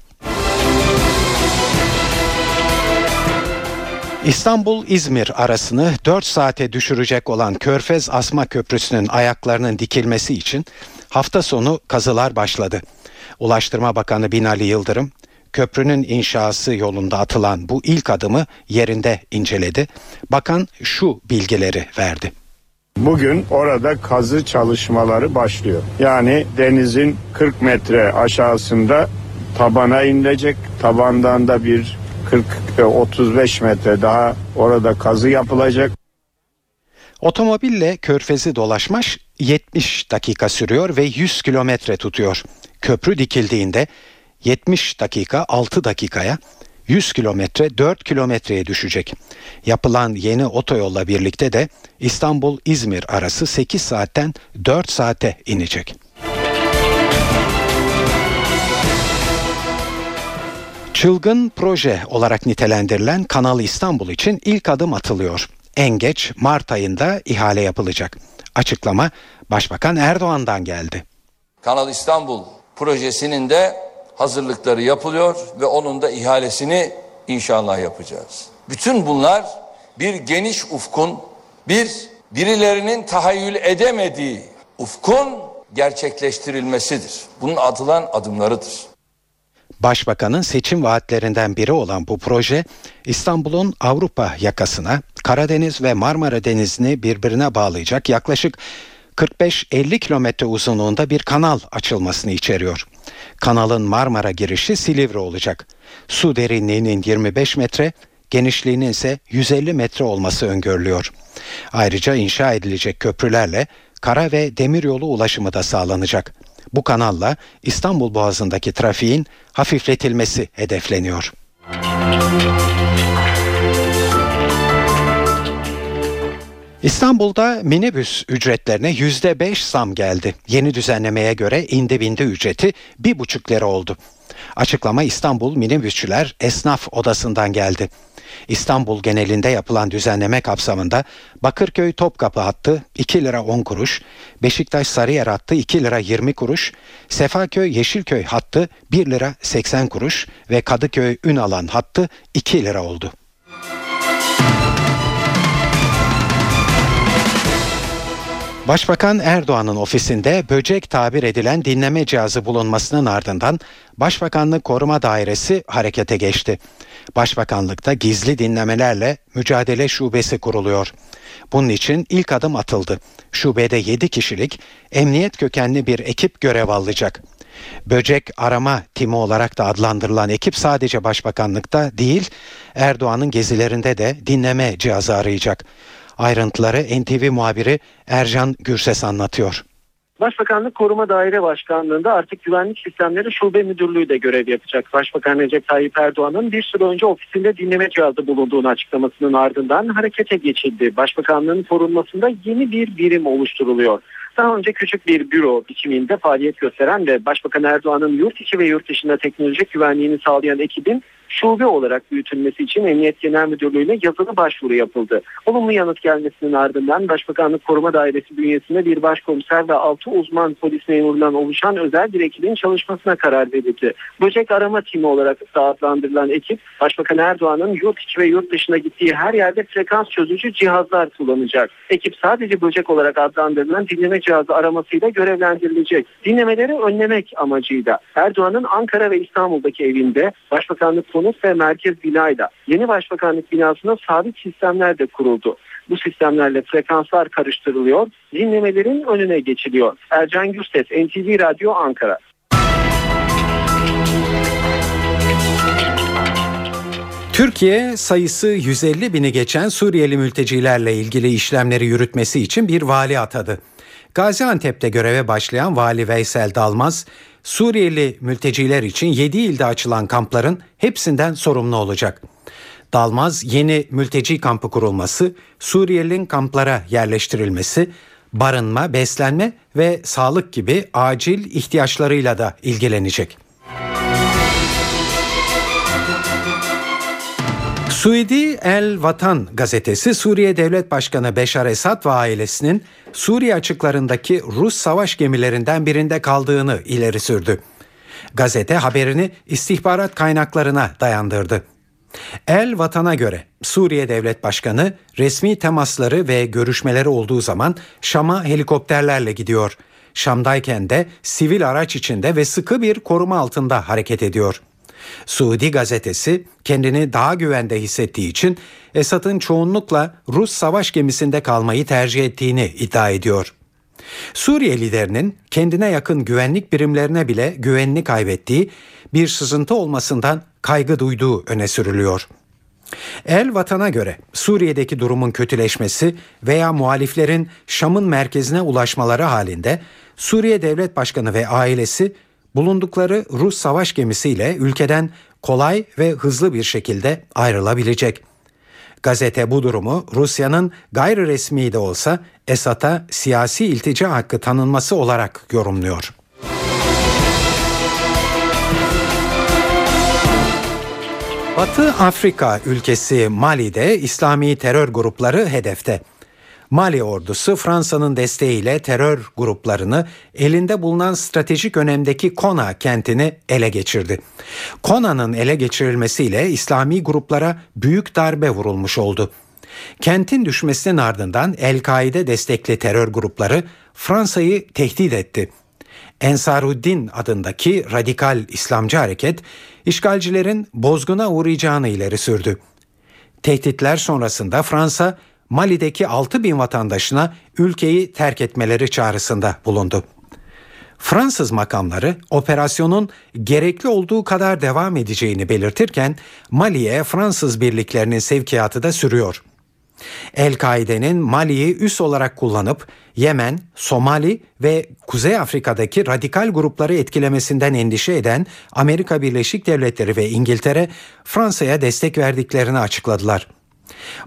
S2: İstanbul-İzmir arasını 4 saate düşürecek olan Körfez Asma Köprüsü'nün ayaklarının dikilmesi için hafta sonu kazılar başladı. Ulaştırma Bakanı Binali Yıldırım, köprünün inşası yolunda atılan bu ilk adımı yerinde inceledi. Bakan şu bilgileri verdi.
S10: Bugün orada kazı çalışmaları başlıyor. Yani denizin 40 metre aşağısında tabana inilecek. Tabandan da bir 40-35 metre daha orada kazı yapılacak.
S2: Otomobille körfezi dolaşmak 70 dakika sürüyor ve 100 kilometre tutuyor. Köprü dikildiğinde 70 dakika 6 dakikaya 100 kilometre 4 kilometreye düşecek. Yapılan yeni otoyolla birlikte de İstanbul-İzmir arası 8 saatten 4 saate inecek. Çılgın proje olarak nitelendirilen Kanal İstanbul için ilk adım atılıyor. En geç Mart ayında ihale yapılacak. Açıklama Başbakan Erdoğan'dan geldi.
S11: Kanal İstanbul projesinin de hazırlıkları yapılıyor ve onun da ihalesini inşallah yapacağız. Bütün bunlar bir geniş ufkun, bir birilerinin tahayyül edemediği ufkun gerçekleştirilmesidir. Bunun atılan adımlarıdır.
S2: Başbakanın seçim vaatlerinden biri olan bu proje İstanbul'un Avrupa yakasına Karadeniz ve Marmara Denizi'ni birbirine bağlayacak yaklaşık 45-50 kilometre uzunluğunda bir kanal açılmasını içeriyor. Kanalın Marmara girişi Silivri olacak. Su derinliğinin 25 metre, genişliğinin ise 150 metre olması öngörülüyor. Ayrıca inşa edilecek köprülerle kara ve demiryolu ulaşımı da sağlanacak. Bu kanalla İstanbul Boğazı'ndaki trafiğin hafifletilmesi hedefleniyor. İstanbul'da minibüs ücretlerine yüzde beş zam geldi. Yeni düzenlemeye göre indi bindi ücreti bir buçuk lira oldu. Açıklama İstanbul Minibüsçüler Esnaf Odası'ndan geldi. İstanbul genelinde yapılan düzenleme kapsamında Bakırköy Topkapı hattı 2 lira 10 kuruş, Beşiktaş Sarıyer hattı 2 lira 20 kuruş, Sefaköy Yeşilköy hattı 1 lira 80 kuruş ve Kadıköy Ünalan hattı 2 lira oldu. Başbakan Erdoğan'ın ofisinde böcek tabir edilen dinleme cihazı bulunmasının ardından Başbakanlık Koruma Dairesi harekete geçti. Başbakanlıkta gizli dinlemelerle mücadele şubesi kuruluyor. Bunun için ilk adım atıldı. Şubede 7 kişilik emniyet kökenli bir ekip görev alacak. Böcek arama timi olarak da adlandırılan ekip sadece başbakanlıkta değil, Erdoğan'ın gezilerinde de dinleme cihazı arayacak. Ayrıntıları NTV muhabiri Ercan Gürses anlatıyor.
S12: Başbakanlık Koruma Daire Başkanlığı'nda artık güvenlik sistemleri şube müdürlüğü de görev yapacak. Başbakan Recep Tayyip Erdoğan'ın bir süre önce ofisinde dinleme cihazı bulunduğunu açıklamasının ardından harekete geçildi. Başbakanlığın korunmasında yeni bir birim oluşturuluyor. Daha önce küçük bir büro biçiminde faaliyet gösteren ve Başbakan Erdoğan'ın yurt içi ve yurt dışında teknolojik güvenliğini sağlayan ekibin şube olarak büyütülmesi için Emniyet Genel Müdürlüğü'ne yazılı başvuru yapıldı. Olumlu yanıt gelmesinin ardından Başbakanlık Koruma Dairesi bünyesinde bir başkomiser ve 6 uzman polis memurundan oluşan özel bir ekibin çalışmasına karar verildi. Böcek arama timi olarak da ekip Başbakan Erdoğan'ın yurt içi ve yurt dışına gittiği her yerde frekans çözücü cihazlar kullanacak. Ekip sadece böcek olarak adlandırılan dinleme cihazı aramasıyla görevlendirilecek. Dinlemeleri önlemek amacıyla Erdoğan'ın Ankara ve İstanbul'daki evinde Başbakanlık konut ve merkez binayla yeni başbakanlık binasında sabit sistemler de kuruldu. Bu sistemlerle frekanslar karıştırılıyor, dinlemelerin önüne geçiliyor. Ercan Gürses, NTV Radyo Ankara.
S2: Türkiye sayısı 150 bini geçen Suriyeli mültecilerle ilgili işlemleri yürütmesi için bir vali atadı. Gaziantep'te göreve başlayan Vali Veysel Dalmaz, Suriyeli mülteciler için 7 ilde açılan kampların hepsinden sorumlu olacak. Dalmaz yeni mülteci kampı kurulması, Suriyelinin kamplara yerleştirilmesi, barınma, beslenme ve sağlık gibi acil ihtiyaçlarıyla da ilgilenecek. Suudi El Vatan gazetesi Suriye Devlet Başkanı Beşar Esad ve ailesinin Suriye açıklarındaki Rus savaş gemilerinden birinde kaldığını ileri sürdü. Gazete haberini istihbarat kaynaklarına dayandırdı. El Vatan'a göre Suriye Devlet Başkanı resmi temasları ve görüşmeleri olduğu zaman Şam'a helikopterlerle gidiyor. Şam'dayken de sivil araç içinde ve sıkı bir koruma altında hareket ediyor. Suudi gazetesi kendini daha güvende hissettiği için Esad'ın çoğunlukla Rus savaş gemisinde kalmayı tercih ettiğini iddia ediyor. Suriye liderinin kendine yakın güvenlik birimlerine bile güvenini kaybettiği bir sızıntı olmasından kaygı duyduğu öne sürülüyor. El Vatan'a göre Suriye'deki durumun kötüleşmesi veya muhaliflerin Şam'ın merkezine ulaşmaları halinde Suriye Devlet Başkanı ve ailesi bulundukları Rus savaş gemisiyle ülkeden kolay ve hızlı bir şekilde ayrılabilecek. Gazete bu durumu Rusya'nın gayri resmi de olsa Esad'a siyasi iltica hakkı tanınması olarak yorumluyor. Batı Afrika ülkesi Mali'de İslami terör grupları hedefte. Mali ordusu Fransa'nın desteğiyle terör gruplarını elinde bulunan stratejik önemdeki Kona kentini ele geçirdi. Kona'nın ele geçirilmesiyle İslami gruplara büyük darbe vurulmuş oldu. Kentin düşmesinin ardından El-Kaide destekli terör grupları Fransa'yı tehdit etti. Ensaruddin adındaki radikal İslamcı hareket işgalcilerin bozguna uğrayacağını ileri sürdü. Tehditler sonrasında Fransa Mali'deki 6 bin vatandaşına ülkeyi terk etmeleri çağrısında bulundu. Fransız makamları operasyonun gerekli olduğu kadar devam edeceğini belirtirken Mali'ye Fransız birliklerinin sevkiyatı da sürüyor. El-Kaide'nin Mali'yi üs olarak kullanıp Yemen, Somali ve Kuzey Afrika'daki radikal grupları etkilemesinden endişe eden Amerika Birleşik Devletleri ve İngiltere Fransa'ya destek verdiklerini açıkladılar.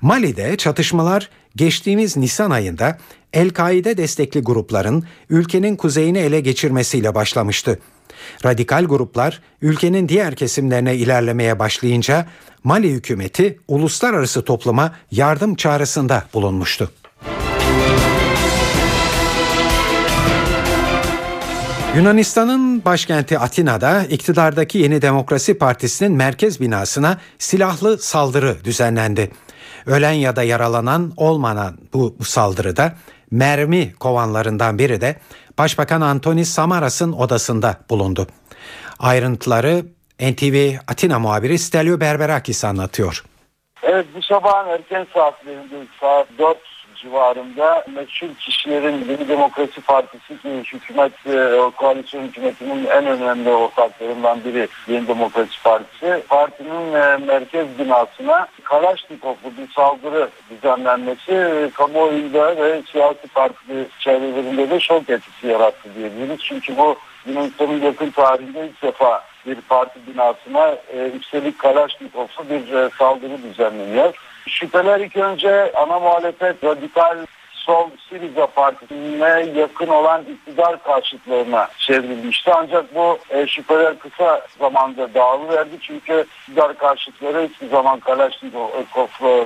S2: Mali'de çatışmalar geçtiğimiz Nisan ayında El-Kaide destekli grupların ülkenin kuzeyini ele geçirmesiyle başlamıştı. Radikal gruplar ülkenin diğer kesimlerine ilerlemeye başlayınca Mali hükümeti uluslararası topluma yardım çağrısında bulunmuştu. Yunanistan'ın başkenti Atina'da iktidardaki Yeni Demokrasi Partisi'nin merkez binasına silahlı saldırı düzenlendi. Ölen ya da yaralanan olmadan bu, bu saldırıda mermi kovanlarından biri de Başbakan Antonis Samaras'ın odasında bulundu. Ayrıntıları NTV Atina muhabiri Stelio Berberakis anlatıyor.
S13: Evet bu sabahın erken saatlerinde saat 4 civarı civarında meşhur kişilerin Yeni Demokrasi Partisi ki hükümet, e, koalisyon hükümetinin en önemli ortaklarından biri Yeni Demokrasi Partisi. Partinin e, merkez binasına Kalaşnikovlu bir saldırı düzenlenmesi e, kamuoyunda ve siyasi parti çevrelerinde de şok etkisi yarattı diyebiliriz. Çünkü bu Yunanistan'ın yakın tarihinde ilk defa bir parti binasına e, üstelik Kalaşnikovlu bir e, saldırı düzenleniyor. Şüpheler ilk önce ana muhalefet radikal sol Siriza Partisi'ne yakın olan iktidar karşıtlarına çevrilmişti. Ancak bu e, şüpheler kısa zamanda dağılıverdi. Çünkü iktidar karşıtları hiçbir zaman Kalaşnikov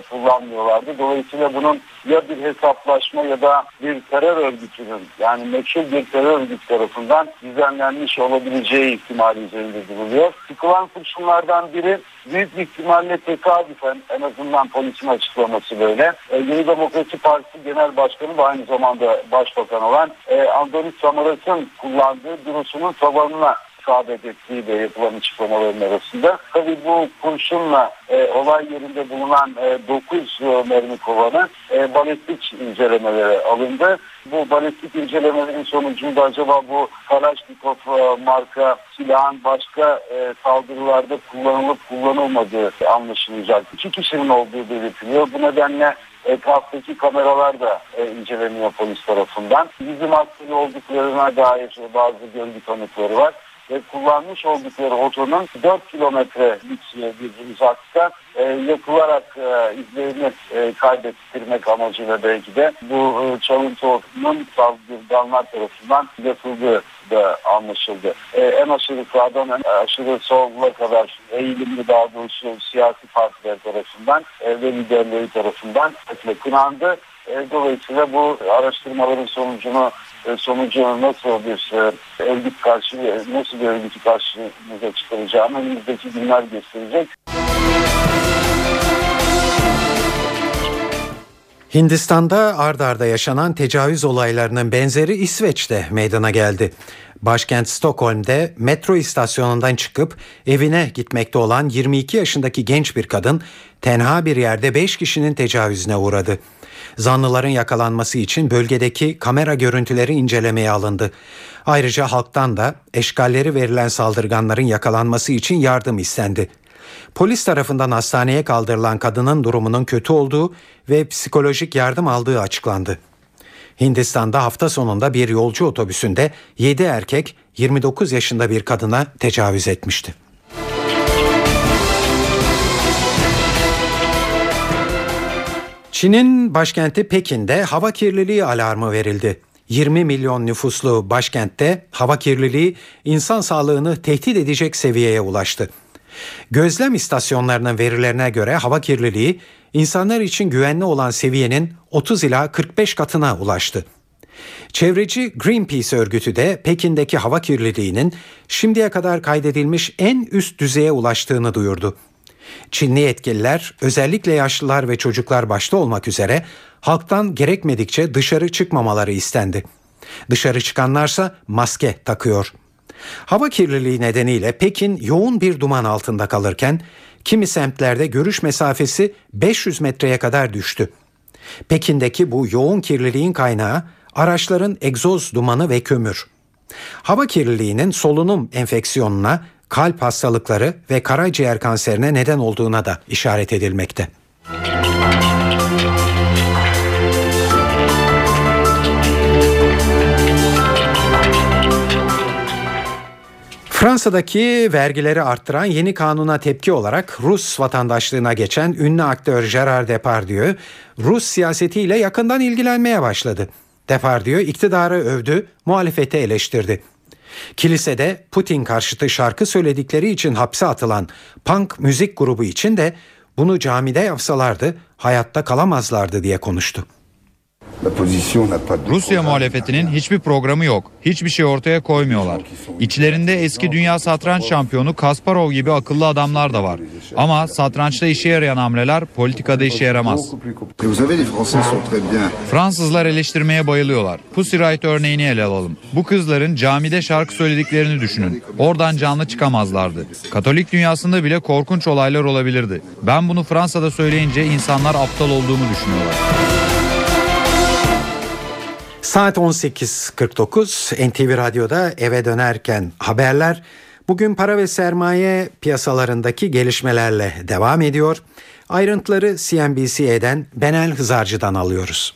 S13: kullanmıyorlardı. Dolayısıyla bunun ya bir hesaplaşma ya da bir terör örgütünün yani meşhur bir terör örgütü tarafından düzenlenmiş olabileceği ihtimali üzerinde duruluyor. Sıkılan kurşunlardan biri büyük bir ihtimalle tesadüfen en azından polisin açıklaması böyle. E, Yeni Demokrasi Partisi Genel Başkanı ve aynı zamanda Başbakan olan e, Andonis Samaras'ın kullandığı bürosunun tabanına isabet ettiği de yapılan açıklamaların arasında. Tabii bu kurşunla e, olay yerinde bulunan e, 9 e, mermi kovanı e, balistik incelemelere alındı. Bu balistik incelemelerin sonucunda acaba bu Kalashnikov e, marka silahın başka e, saldırılarda kullanılıp kullanılmadığı anlaşılacak. İki kişinin olduğu belirtiliyor. Bu nedenle etraftaki kameralar da e, inceleniyor polis tarafından. Bizim askeri olduklarına dair bazı görgü tanıkları var ve kullanmış oldukları otonun 4 kilometrelik bir uzakta e, yakılarak e, izlerini e, kaybettirmek amacıyla belki de bu e, çalıntı otunun saldırganlar tarafından yapıldığı da anlaşıldı. E, en aşırı sağdan en aşırı sola kadar eğilimli daha doğrusu siyasi partiler tarafından e, ve liderleri tarafından kınandı. E, dolayısıyla bu araştırmaların sonucunu sonucu nasıl bir e, örgüt karşı nasıl bir örgütü karşımıza çıkaracağını önümüzdeki günler gösterecek.
S2: Hindistan'da ard arda yaşanan tecavüz olaylarının benzeri İsveç'te meydana geldi. Başkent Stockholm'de metro istasyonundan çıkıp evine gitmekte olan 22 yaşındaki genç bir kadın tenha bir yerde 5 kişinin tecavüzüne uğradı. Zanlıların yakalanması için bölgedeki kamera görüntüleri incelemeye alındı. Ayrıca halktan da eşgalleri verilen saldırganların yakalanması için yardım istendi. Polis tarafından hastaneye kaldırılan kadının durumunun kötü olduğu ve psikolojik yardım aldığı açıklandı. Hindistan'da hafta sonunda bir yolcu otobüsünde 7 erkek 29 yaşında bir kadına tecavüz etmişti. Çin'in başkenti Pekin'de hava kirliliği alarmı verildi. 20 milyon nüfuslu başkentte hava kirliliği insan sağlığını tehdit edecek seviyeye ulaştı. Gözlem istasyonlarının verilerine göre hava kirliliği insanlar için güvenli olan seviyenin 30 ila 45 katına ulaştı. Çevreci Greenpeace örgütü de Pekin'deki hava kirliliğinin şimdiye kadar kaydedilmiş en üst düzeye ulaştığını duyurdu. Çinli yetkililer özellikle yaşlılar ve çocuklar başta olmak üzere halktan gerekmedikçe dışarı çıkmamaları istendi. Dışarı çıkanlarsa maske takıyor. Hava kirliliği nedeniyle Pekin yoğun bir duman altında kalırken kimi semtlerde görüş mesafesi 500 metreye kadar düştü. Pekin'deki bu yoğun kirliliğin kaynağı araçların egzoz dumanı ve kömür. Hava kirliliğinin solunum enfeksiyonuna, kalp hastalıkları ve karaciğer kanserine neden olduğuna da işaret edilmekte. Fransa'daki vergileri arttıran yeni kanuna tepki olarak Rus vatandaşlığına geçen ünlü aktör Gerard Depardieu, Rus siyasetiyle yakından ilgilenmeye başladı. Depardieu iktidarı övdü, muhalefeti eleştirdi. Kilisede Putin karşıtı şarkı söyledikleri için hapse atılan punk müzik grubu için de bunu camide yapsalardı hayatta kalamazlardı diye konuştu.
S14: Rusya muhalefetinin hiçbir programı yok. Hiçbir şey ortaya koymuyorlar. İçlerinde eski dünya satranç şampiyonu Kasparov gibi akıllı adamlar da var. Ama satrançta işe yarayan hamleler politikada işe yaramaz. Fransızlar eleştirmeye bayılıyorlar. Pussy Riot örneğini ele alalım. Bu kızların camide şarkı söylediklerini düşünün. Oradan canlı çıkamazlardı. Katolik dünyasında bile korkunç olaylar olabilirdi. Ben bunu Fransa'da söyleyince insanlar aptal olduğumu düşünüyorlar.
S2: Saat 18.49 NTV Radyo'da eve dönerken haberler bugün para ve sermaye piyasalarındaki gelişmelerle devam ediyor. Ayrıntıları CNBC'den Benel Hızarcı'dan alıyoruz.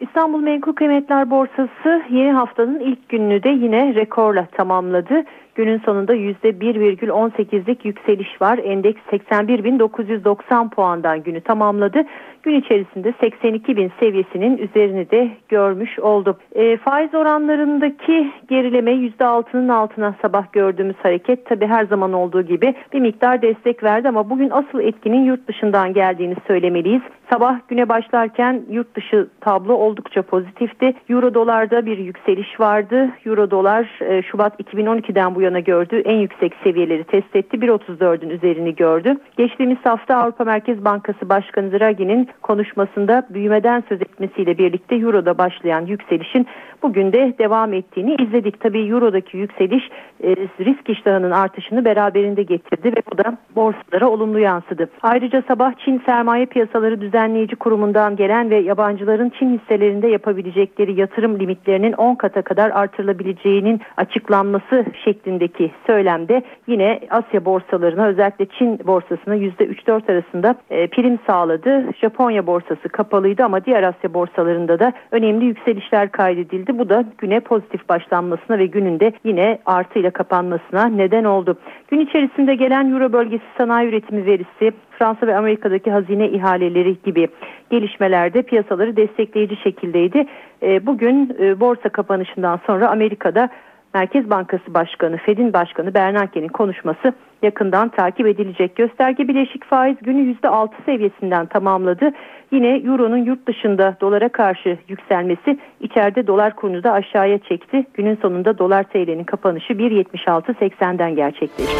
S15: İstanbul Menkul Kıymetler Borsası yeni haftanın ilk gününü de yine rekorla tamamladı. Günün sonunda %1,18'lik yükseliş var. Endeks 81.990 puandan günü tamamladı. Gün içerisinde 82 bin seviyesinin üzerini de görmüş oldu. E, faiz oranlarındaki gerileme %6'nın altına sabah gördüğümüz hareket tabi her zaman olduğu gibi bir miktar destek verdi ama bugün asıl etkinin yurt dışından geldiğini söylemeliyiz. Sabah güne başlarken yurt dışı tablo oldukça pozitifti. Euro dolarda bir yükseliş vardı. Euro dolar e, Şubat 2012'den bu yana gördüğü en yüksek seviyeleri test etti. 1.34'ün üzerini gördü. Geçtiğimiz hafta Avrupa Merkez Bankası Başkanı Draghi'nin konuşmasında büyümeden söz etmesiyle birlikte Euro'da başlayan yükselişin bugün de devam ettiğini izledik. Tabii Euro'daki yükseliş e, risk iştahının artışını beraberinde getirdi ve bu da borsalara olumlu yansıdı. Ayrıca sabah Çin Sermaye Piyasaları Düzenleyici Kurumu'ndan gelen ve yabancıların Çin hisselerinde yapabilecekleri yatırım limitlerinin 10 kata kadar artırılabileceğinin açıklanması şeklindeki söylemde yine Asya borsalarına özellikle Çin borsasına %3-4 arasında e, prim sağladı. Japonya borsası kapalıydı ama diğer Asya borsalarında da önemli yükselişler kaydedildi. Bu da güne pozitif başlanmasına ve gününde yine artıyla kapanmasına neden oldu. Gün içerisinde gelen Euro bölgesi sanayi üretimi verisi, Fransa ve Amerika'daki hazine ihaleleri gibi gelişmelerde piyasaları destekleyici şekildeydi. E, bugün e, borsa kapanışından sonra Amerika'da Merkez Bankası Başkanı, Fed'in Başkanı Bernanke'nin konuşması yakından takip edilecek. Gösterge bileşik faiz günü %6 seviyesinden tamamladı. Yine Euro'nun yurt dışında dolara karşı yükselmesi içeride dolar kurunu da aşağıya çekti. Günün sonunda dolar TL'nin kapanışı 1.76.80'den gerçekleşti.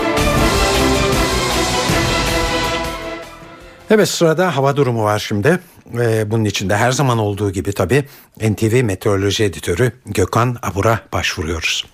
S2: Evet sırada hava durumu var şimdi. Ee, bunun içinde her zaman olduğu gibi tabii NTV Meteoroloji Editörü Gökhan Abur'a başvuruyoruz.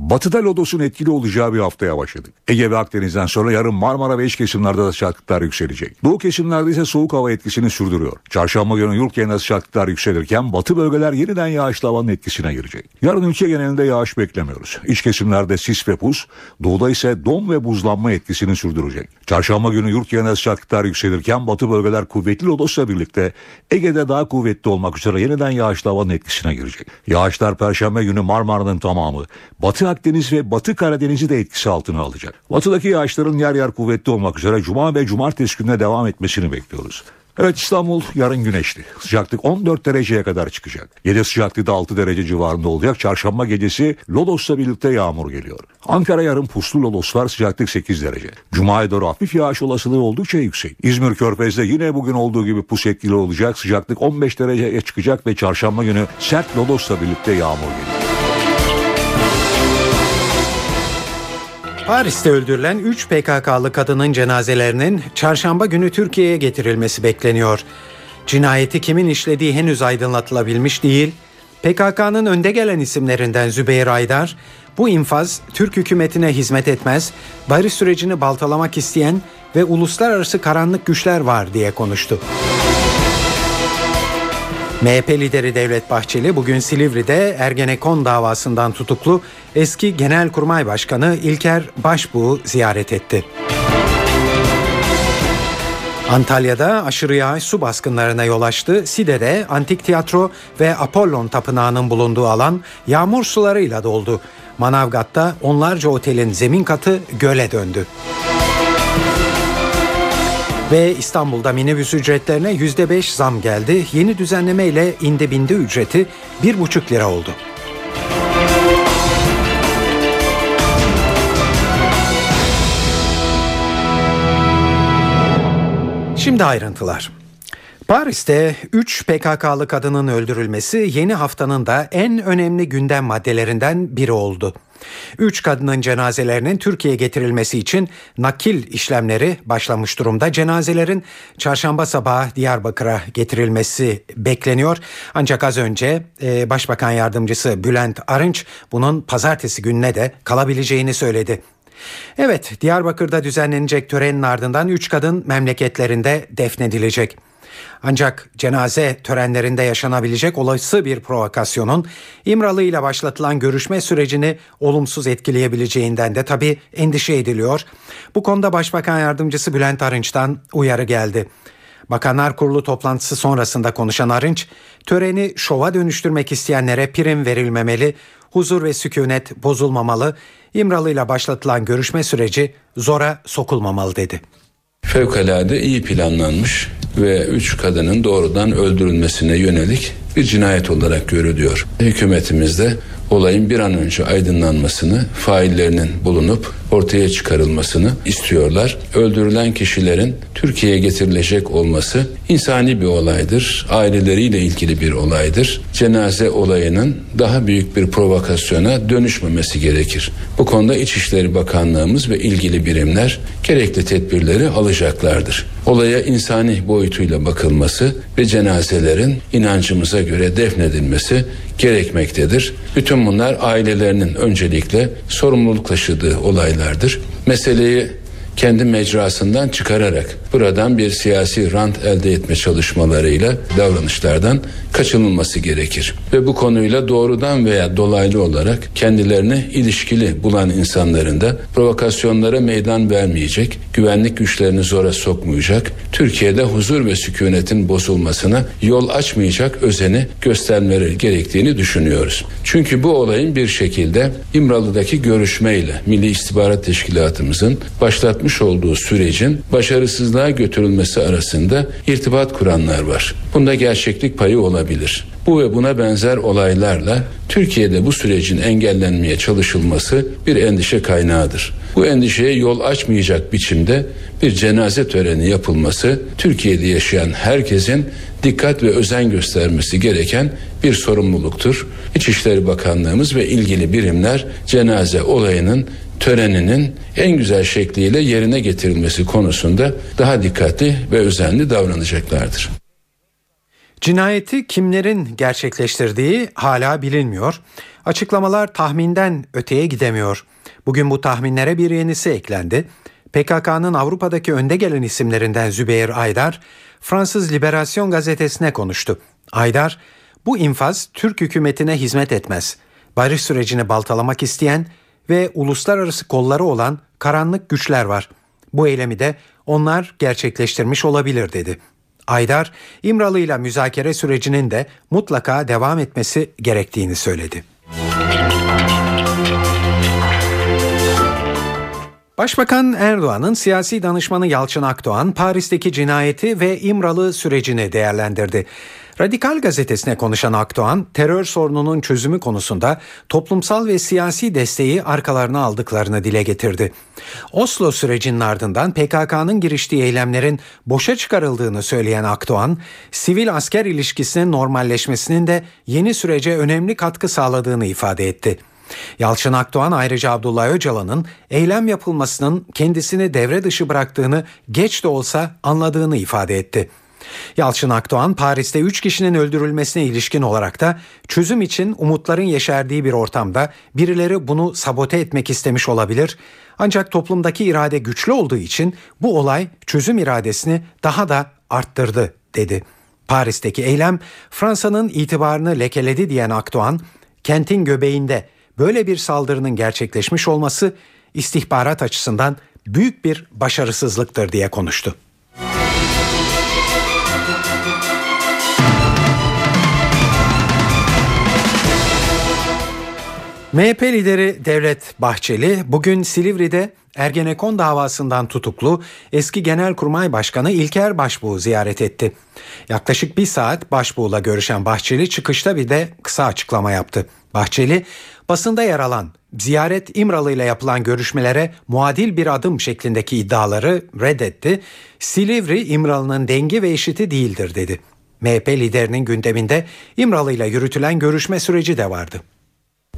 S16: Batıda lodosun etkili olacağı bir haftaya başladık. Ege ve Akdeniz'den sonra yarın Marmara ve iç kesimlerde de sıcaklıklar yükselecek. Doğu kesimlerde ise soğuk hava etkisini sürdürüyor. Çarşamba günü yurt genelinde sıcaklıklar yükselirken batı bölgeler yeniden yağışlı havanın etkisine girecek. Yarın ülke genelinde yağış beklemiyoruz. İç kesimlerde sis ve pus, doğuda ise don ve buzlanma etkisini sürdürecek. Çarşamba günü yurt genelinde sıcaklıklar yükselirken batı bölgeler kuvvetli lodosla birlikte Ege'de daha kuvvetli olmak üzere yeniden yağışlı havanın etkisine girecek. Yağışlar perşembe günü Marmara'nın tamamı, batı Akdeniz ve Batı Karadeniz'i de etkisi altına alacak. Batıdaki yağışların yer yer kuvvetli olmak üzere Cuma ve Cumartesi gününe devam etmesini bekliyoruz. Evet İstanbul yarın güneşli. Sıcaklık 14 dereceye kadar çıkacak. Gece sıcaklığı da 6 derece civarında olacak. Çarşamba gecesi Lodos'la birlikte yağmur geliyor. Ankara yarın puslu Lodos var sıcaklık 8 derece. Cuma'ya doğru hafif yağış olasılığı oldukça yüksek. İzmir Körfez'de yine bugün olduğu gibi pus etkili olacak. Sıcaklık 15 dereceye çıkacak ve çarşamba günü sert Lodos'la birlikte yağmur geliyor.
S2: Paris'te öldürülen 3 PKK'lı kadının cenazelerinin çarşamba günü Türkiye'ye getirilmesi bekleniyor. Cinayeti kimin işlediği henüz aydınlatılabilmiş değil. PKK'nın önde gelen isimlerinden Zübeyir Aydar, bu infaz Türk hükümetine hizmet etmez, barış sürecini baltalamak isteyen ve uluslararası karanlık güçler var diye konuştu. MHP lideri Devlet Bahçeli bugün Silivri'de Ergenekon davasından tutuklu eski Genelkurmay Başkanı İlker Başbuğ'u ziyaret etti. Antalya'da aşırı yağış su baskınlarına yol açtı. Side'de Antik Tiyatro ve Apollon Tapınağı'nın bulunduğu alan yağmur sularıyla doldu. Manavgat'ta onlarca otelin zemin katı göle döndü. Ve İstanbul'da minibüs ücretlerine %5 zam geldi. Yeni düzenleme ile indi bindi ücreti 1,5 lira oldu. Şimdi ayrıntılar. Paris'te 3 PKK'lı kadının öldürülmesi yeni haftanın da en önemli gündem maddelerinden biri oldu. Üç kadının cenazelerinin Türkiye'ye getirilmesi için nakil işlemleri başlamış durumda. Cenazelerin çarşamba sabahı Diyarbakır'a getirilmesi bekleniyor. Ancak az önce e, Başbakan Yardımcısı Bülent Arınç bunun pazartesi gününe de kalabileceğini söyledi. Evet, Diyarbakır'da düzenlenecek törenin ardından üç kadın memleketlerinde defnedilecek. Ancak cenaze törenlerinde yaşanabilecek olası bir provokasyonun İmralı ile başlatılan görüşme sürecini olumsuz etkileyebileceğinden de tabii endişe ediliyor. Bu konuda Başbakan Yardımcısı Bülent Arınç'tan uyarı geldi. Bakanlar Kurulu toplantısı sonrasında konuşan Arınç, töreni şova dönüştürmek isteyenlere prim verilmemeli, huzur ve sükunet bozulmamalı, İmralı ile başlatılan görüşme süreci zora sokulmamalı dedi.
S6: Fevkalade iyi planlanmış ve üç kadının doğrudan öldürülmesine yönelik bir cinayet olarak görülüyor. Hükümetimizde olayın bir an önce aydınlanmasını, faillerinin bulunup ortaya çıkarılmasını istiyorlar. Öldürülen kişilerin Türkiye'ye getirilecek olması insani bir olaydır. Aileleriyle ilgili bir olaydır. Cenaze olayının daha büyük bir provokasyona dönüşmemesi gerekir. Bu konuda İçişleri Bakanlığımız ve ilgili birimler gerekli tedbirleri alacaklardır. Olaya insani boyutuyla bakılması ve cenazelerin inancımıza göre defnedilmesi gerekmektedir. Bütün bunlar ailelerinin öncelikle sorumluluk taşıdığı olaylardır. Meseleyi kendi mecrasından çıkararak buradan bir siyasi rant elde etme çalışmalarıyla davranışlardan kaçınılması gerekir. Ve bu konuyla doğrudan veya dolaylı olarak kendilerini ilişkili bulan insanların da provokasyonlara meydan vermeyecek, güvenlik güçlerini zora sokmayacak, Türkiye'de huzur ve sükunetin bozulmasına yol açmayacak özeni göstermeleri gerektiğini düşünüyoruz. Çünkü bu olayın bir şekilde İmralı'daki görüşmeyle Milli İstihbarat Teşkilatımızın başlatmış olduğu sürecin başarısızlığa götürülmesi arasında irtibat kuranlar var. Bunda gerçeklik payı olabilir. Bu ve buna benzer olaylarla Türkiye'de bu sürecin engellenmeye çalışılması bir endişe kaynağıdır. Bu endişeye yol açmayacak biçimde bir cenaze töreni yapılması Türkiye'de yaşayan herkesin dikkat ve özen göstermesi gereken bir sorumluluktur. İçişleri Bakanlığımız ve ilgili birimler cenaze olayının töreninin en güzel şekliyle yerine getirilmesi konusunda daha dikkatli ve özenli davranacaklardır.
S2: Cinayeti kimlerin gerçekleştirdiği hala bilinmiyor. Açıklamalar tahminden öteye gidemiyor. Bugün bu tahminlere bir yenisi eklendi. PKK'nın Avrupa'daki önde gelen isimlerinden Zübeyir Aydar, Fransız Liberasyon gazetesine konuştu. Aydar, bu infaz Türk hükümetine hizmet etmez. Barış sürecini baltalamak isteyen ve uluslararası kolları olan karanlık güçler var. Bu eylemi de onlar gerçekleştirmiş olabilir dedi. Aydar, İmralı ile müzakere sürecinin de mutlaka devam etmesi gerektiğini söyledi. Başbakan Erdoğan'ın siyasi danışmanı Yalçın Akdoğan Paris'teki cinayeti ve İmralı sürecini değerlendirdi. Radikal gazetesine konuşan Akdoğan, terör sorununun çözümü konusunda toplumsal ve siyasi desteği arkalarına aldıklarını dile getirdi. Oslo sürecinin ardından PKK'nın giriştiği eylemlerin boşa çıkarıldığını söyleyen Akdoğan, sivil asker ilişkisinin normalleşmesinin de yeni sürece önemli katkı sağladığını ifade etti. Yalçın Akdoğan ayrıca Abdullah Öcalan'ın eylem yapılmasının kendisini devre dışı bıraktığını geç de olsa anladığını ifade etti. Yalçın Akdoğan Paris'te 3 kişinin öldürülmesine ilişkin olarak da çözüm için umutların yeşerdiği bir ortamda birileri bunu sabote etmek istemiş olabilir. Ancak toplumdaki irade güçlü olduğu için bu olay çözüm iradesini daha da arttırdı dedi. Paris'teki eylem Fransa'nın itibarını lekeledi diyen Akdoğan, kentin göbeğinde böyle bir saldırının gerçekleşmiş olması istihbarat açısından büyük bir başarısızlıktır diye konuştu. MHP lideri Devlet Bahçeli bugün Silivri'de Ergenekon davasından tutuklu eski Genelkurmay Başkanı İlker Başbuğ'u ziyaret etti. Yaklaşık bir saat Başbuğ'la görüşen Bahçeli çıkışta bir de kısa açıklama yaptı. Bahçeli basında yer alan ziyaret İmralı ile yapılan görüşmelere muadil bir adım şeklindeki iddiaları reddetti. Silivri İmralı'nın dengi ve eşiti değildir dedi. MHP liderinin gündeminde İmralı ile yürütülen görüşme süreci de vardı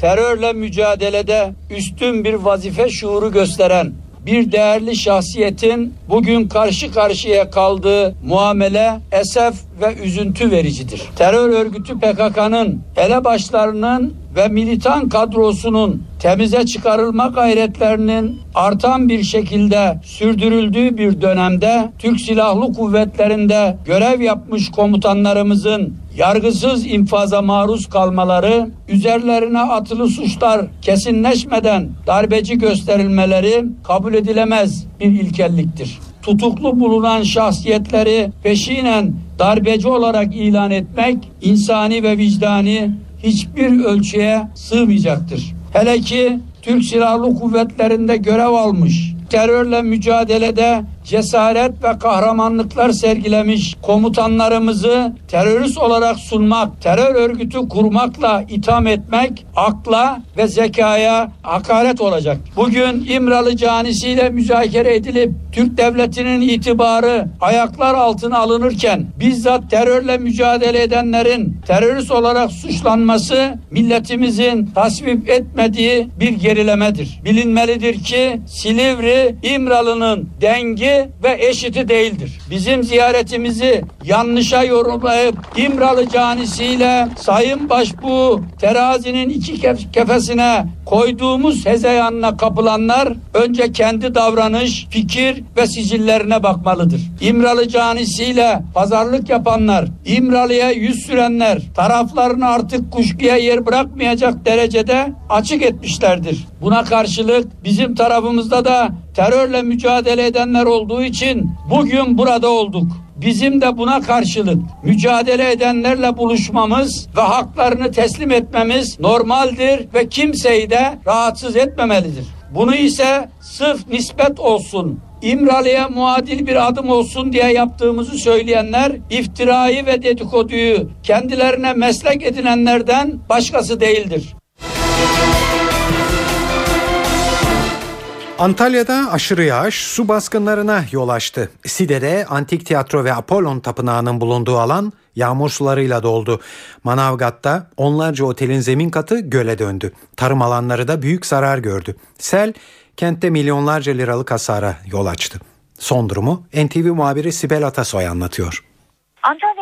S4: terörle mücadelede üstün bir vazife şuuru gösteren bir değerli şahsiyetin bugün karşı karşıya kaldığı muamele esef ve üzüntü vericidir. Terör örgütü PKK'nın elebaşlarının ve militan kadrosunun temize çıkarılma gayretlerinin artan bir şekilde sürdürüldüğü bir dönemde Türk Silahlı Kuvvetleri'nde görev yapmış komutanlarımızın yargısız infaza maruz kalmaları, üzerlerine atılı suçlar kesinleşmeden darbeci gösterilmeleri kabul edilemez bir ilkelliktir. Tutuklu bulunan şahsiyetleri peşinen darbeci olarak ilan etmek insani ve vicdani hiçbir ölçüye sığmayacaktır. Hele ki Türk Silahlı Kuvvetleri'nde görev almış, terörle mücadelede cesaret ve kahramanlıklar sergilemiş komutanlarımızı terörist olarak sunmak, terör örgütü kurmakla itham etmek akla ve zekaya hakaret olacak. Bugün İmralı canisiyle müzakere edilip Türk devletinin itibarı ayaklar altına alınırken bizzat terörle mücadele edenlerin terörist olarak suçlanması milletimizin tasvip etmediği bir gerilemedir. Bilinmelidir ki Silivri İmralı'nın dengi ve eşiti değildir. Bizim ziyaretimizi yanlışa yorumlayıp İmralı canisiyle Sayın Başbuğ terazinin iki kef- kefesine koyduğumuz hezeyanına kapılanlar önce kendi davranış, fikir ve sicillerine bakmalıdır. İmralı canisiyle pazarlık yapanlar, İmralı'ya yüz sürenler taraflarını artık kuşkuya yer bırakmayacak derecede açık etmişlerdir. Buna karşılık bizim tarafımızda da terörle mücadele edenler olduğu için bugün burada olduk. Bizim de buna karşılık mücadele edenlerle buluşmamız ve haklarını teslim etmemiz normaldir ve kimseyi de rahatsız etmemelidir. Bunu ise sırf nispet olsun, İmralı'ya muadil bir adım olsun diye yaptığımızı söyleyenler iftirayı ve dedikoduyu kendilerine meslek edinenlerden başkası değildir.
S2: Antalya'da aşırı yağış su baskınlarına yol açtı. Side'de Antik Tiyatro ve Apollon Tapınağı'nın bulunduğu alan yağmur sularıyla doldu. Manavgat'ta onlarca otelin zemin katı göle döndü. Tarım alanları da büyük zarar gördü. Sel kentte milyonlarca liralık hasara yol açtı. Son durumu NTV muhabiri Sibel Atasoy anlatıyor.
S5: Antalya'da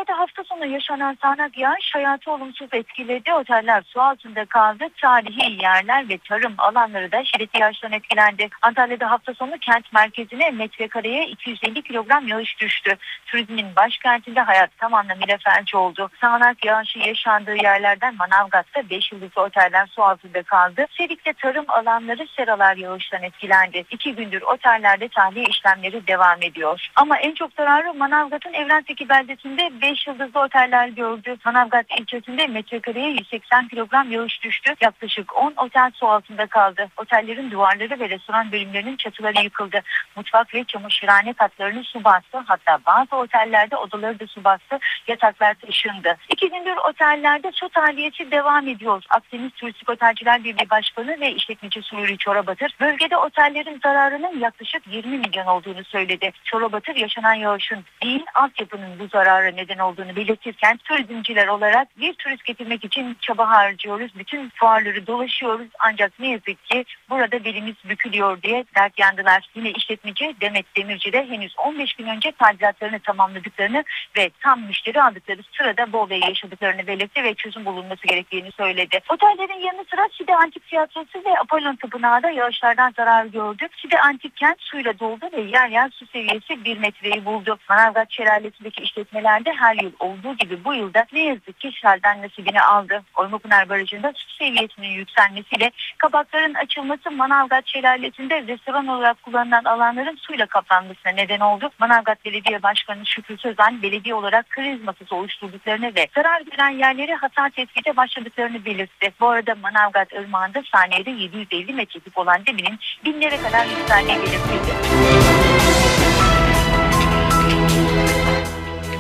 S5: sonu yaşanan sağanak yağış hayatı olumsuz etkiledi. Oteller su altında kaldı. Tarihi yerler ve tarım alanları da şiddetli yağıştan etkilendi. Antalya'da hafta sonu kent merkezine metrekareye 250 kilogram yağış düştü. Turizmin başkentinde hayat tam anlamıyla felç oldu. Sağanak yağışı yaşandığı yerlerden Manavgat'ta 5 yıldızlı oteller su altında kaldı. Sedik'te tarım alanları seralar yağıştan etkilendi. İki gündür otellerde tahliye işlemleri devam ediyor. Ama en çok zararı Manavgat'ın Evren'deki beldesinde 5 yıldızlı oteller gördü. Manavgat ilçesinde metrekareye 180 kilogram yağış düştü. Yaklaşık 10 otel su altında kaldı. Otellerin duvarları ve restoran bölümlerinin çatıları yıkıldı. Mutfak ve çamaşırhane katlarını su bastı. Hatta bazı otellerde odaları da su bastı. Yataklar taşındı. İki gündür otellerde su tahliyesi devam ediyor. Akdeniz Turistik Otelciler Birliği Başkanı ve işletmeci Sururi Çorabatır bölgede otellerin zararının yaklaşık 20 milyon olduğunu söyledi. Çorabatır yaşanan yağışın değil altyapının bu zarara neden olduğunu belirtirken turizmciler olarak bir turist getirmek için çaba harcıyoruz. Bütün fuarları dolaşıyoruz ancak ne yazık ki burada belimiz bükülüyor diye dert yandılar. Yine işletmeci Demet Demirci de henüz 15 gün önce tadilatlarını tamamladıklarını ve tam müşteri aldıkları sırada bu olayı yaşadıklarını belirtti ve çözüm bulunması gerektiğini söyledi. Otellerin yanı sıra Side Antik Tiyatrosu ve Apollon Tapınağı da yağışlardan zarar gördü. Side Antik Kent suyla doldu ve yer yer su seviyesi 1 metreyi buldu. Manavgat Şelalesi'ndeki işletmelerde her yıl olduğu gibi bu yılda ne yazık ki selden nasibini aldı. Oymapınar Barajı'nda su seviyesinin yükselmesiyle kabakların açılması Manavgat Şelalesi'nde restoran olarak kullanılan alanların suyla kaplanmasına neden oldu. Manavgat Belediye Başkanı Şükrü Sözen belediye olarak kriz masası oluşturduklarını ve zarar gören yerleri hasar tespite başladıklarını belirtti. Bu arada Manavgat Irmağı'nda saniyede 750 metreküp olan deminin binlere kadar yükseldiği belirtildi.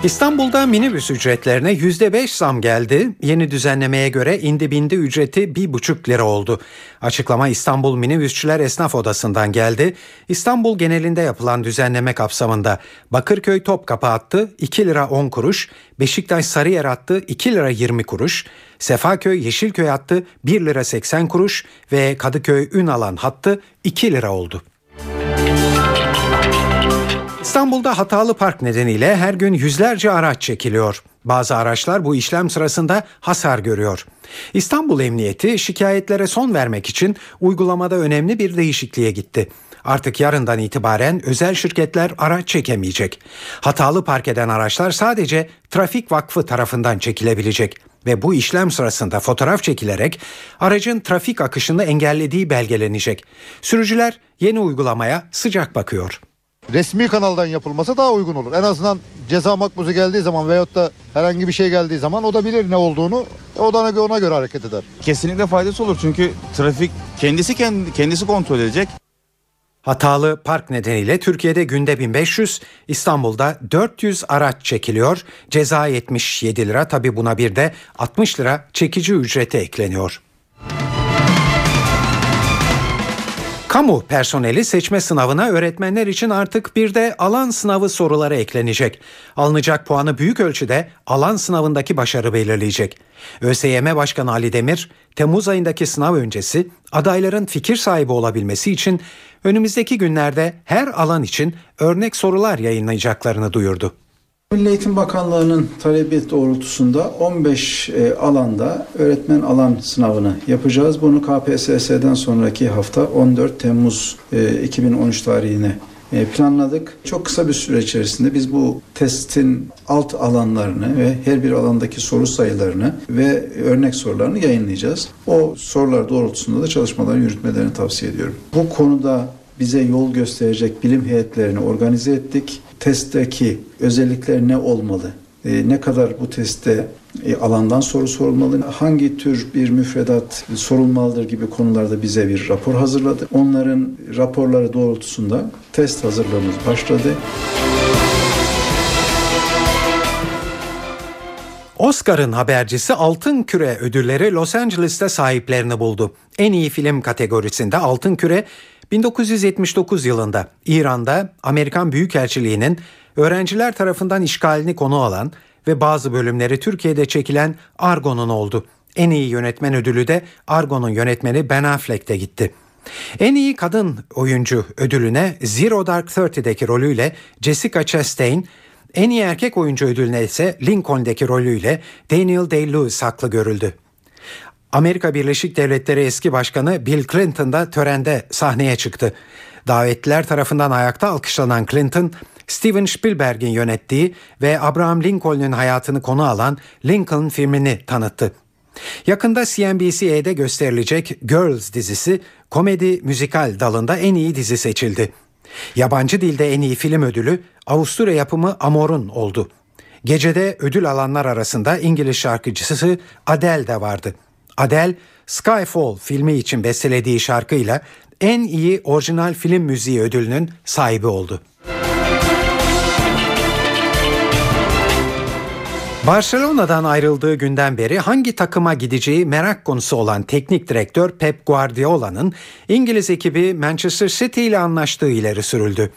S2: İstanbul'da minibüs ücretlerine %5 zam geldi. Yeni düzenlemeye göre indi bindi ücreti 1,5 lira oldu. Açıklama İstanbul Minibüsçüler Esnaf Odası'ndan geldi. İstanbul genelinde yapılan düzenleme kapsamında Bakırköy Topkapı hattı 2 lira 10 kuruş, Beşiktaş Sarıyer hattı 2 lira 20 kuruş, Sefaköy Yeşilköy hattı 1 lira 80 kuruş ve Kadıköy Ünalan hattı 2 lira oldu. İstanbul'da hatalı park nedeniyle her gün yüzlerce araç çekiliyor. Bazı araçlar bu işlem sırasında hasar görüyor. İstanbul Emniyeti şikayetlere son vermek için uygulamada önemli bir değişikliğe gitti. Artık yarından itibaren özel şirketler araç çekemeyecek. Hatalı park eden araçlar sadece Trafik Vakfı tarafından çekilebilecek ve bu işlem sırasında fotoğraf çekilerek aracın trafik akışını engellediği belgelenecek. Sürücüler yeni uygulamaya sıcak bakıyor.
S17: Resmi kanaldan yapılması daha uygun olur. En azından ceza makbuzu geldiği zaman veyahut da herhangi bir şey geldiği zaman o da bilir ne olduğunu. O da ona göre hareket eder.
S18: Kesinlikle faydası olur çünkü trafik kendisi kendi, kendisi kontrol edecek.
S2: Hatalı park nedeniyle Türkiye'de günde 1500, İstanbul'da 400 araç çekiliyor. Ceza 77 lira tabi buna bir de 60 lira çekici ücreti ekleniyor. Kamu personeli seçme sınavına öğretmenler için artık bir de alan sınavı soruları eklenecek. Alınacak puanı büyük ölçüde alan sınavındaki başarı belirleyecek. ÖSYM Başkanı Ali Demir, Temmuz ayındaki sınav öncesi adayların fikir sahibi olabilmesi için önümüzdeki günlerde her alan için örnek sorular yayınlayacaklarını duyurdu.
S9: Milli Eğitim Bakanlığı'nın talebi doğrultusunda 15 e, alanda öğretmen alan sınavını yapacağız. Bunu KPSS'den sonraki hafta 14 Temmuz e, 2013 tarihine e, planladık. Çok kısa bir süre içerisinde biz bu testin alt alanlarını ve her bir alandaki soru sayılarını ve örnek sorularını yayınlayacağız. O sorular doğrultusunda da çalışmaları yürütmelerini tavsiye ediyorum. Bu konuda bize yol gösterecek bilim heyetlerini organize ettik. Testteki özellikler ne olmalı? E, ne kadar bu testte e, alandan soru sorulmalı, hangi tür bir müfredat sorulmalıdır gibi konularda bize bir rapor hazırladı. Onların raporları doğrultusunda test hazırlığımız başladı.
S2: Oscar'ın habercisi Altın Küre ödülleri Los Angeles'te sahiplerini buldu. En iyi film kategorisinde Altın Küre 1979 yılında İran'da Amerikan Büyükelçiliği'nin öğrenciler tarafından işgalini konu alan ve bazı bölümleri Türkiye'de çekilen Argo'nun oldu. En iyi yönetmen ödülü de Argo'nun yönetmeni Ben Affleck'te gitti. En iyi kadın oyuncu ödülüne Zero Dark Thirty'deki rolüyle Jessica Chastain, en iyi erkek oyuncu ödülüne ise Lincoln'deki rolüyle Daniel Day-Lewis haklı görüldü. Amerika Birleşik Devletleri eski başkanı Bill Clinton da törende sahneye çıktı. Davetliler tarafından ayakta alkışlanan Clinton, Steven Spielberg'in yönettiği ve Abraham Lincoln'un hayatını konu alan Lincoln filmini tanıttı. Yakında CNBC'de gösterilecek Girls dizisi komedi müzikal dalında en iyi dizi seçildi. Yabancı dilde en iyi film ödülü Avusturya yapımı Amor'un oldu. Gecede ödül alanlar arasında İngiliz şarkıcısı Adele de vardı. Adele, Skyfall filmi için bestelediği şarkıyla en iyi orijinal film müziği ödülünün sahibi oldu. Barcelona'dan ayrıldığı günden beri hangi takıma gideceği merak konusu olan teknik direktör Pep Guardiola'nın İngiliz ekibi Manchester City ile anlaştığı ileri sürüldü.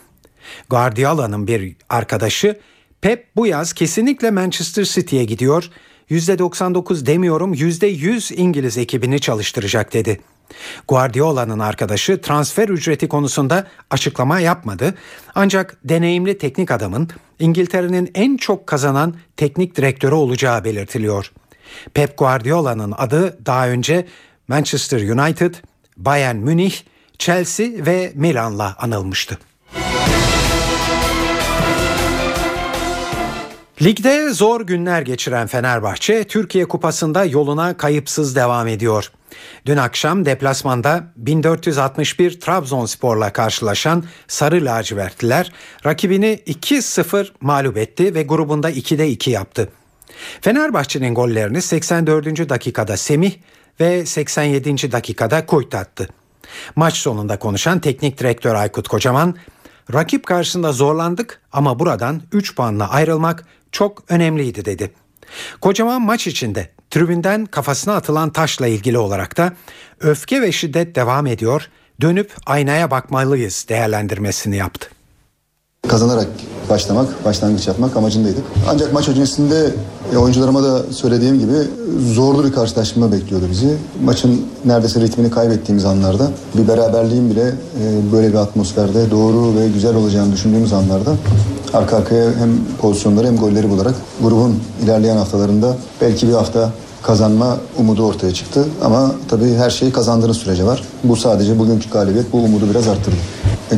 S2: Guardiola'nın bir arkadaşı Pep bu yaz kesinlikle Manchester City'ye gidiyor, %99 demiyorum %100 İngiliz ekibini çalıştıracak dedi. Guardiola'nın arkadaşı transfer ücreti konusunda açıklama yapmadı. Ancak deneyimli teknik adamın İngiltere'nin en çok kazanan teknik direktörü olacağı belirtiliyor. Pep Guardiola'nın adı daha önce Manchester United, Bayern Münih, Chelsea ve Milan'la anılmıştı. Ligde zor günler geçiren Fenerbahçe Türkiye Kupası'nda yoluna kayıpsız devam ediyor. Dün akşam deplasmanda 1461 Trabzonspor'la karşılaşan Sarı Lacivertliler rakibini 2-0 mağlup etti ve grubunda 2'de 2 yaptı. Fenerbahçe'nin gollerini 84. dakikada Semih ve 87. dakikada Kuyt attı. Maç sonunda konuşan teknik direktör Aykut Kocaman, rakip karşısında zorlandık ama buradan 3 puanla ayrılmak çok önemliydi dedi. Kocaman maç içinde tribünden kafasına atılan taşla ilgili olarak da öfke ve şiddet devam ediyor, dönüp aynaya bakmalıyız değerlendirmesini yaptı.
S19: Kazanarak başlamak, başlangıç yapmak amacındaydık. Ancak maç öncesinde e, oyuncularıma da söylediğim gibi zorlu bir karşılaşma bekliyordu bizi. Maçın neredeyse ritmini kaybettiğimiz anlarda bir beraberliğin bile e, böyle bir atmosferde doğru ve güzel olacağını düşündüğümüz anlarda arka arkaya hem pozisyonları hem golleri bularak grubun ilerleyen haftalarında belki bir hafta kazanma umudu ortaya çıktı. Ama tabii her şey kazandığınız sürece var. Bu sadece bugünkü galibiyet bu umudu biraz arttırdı.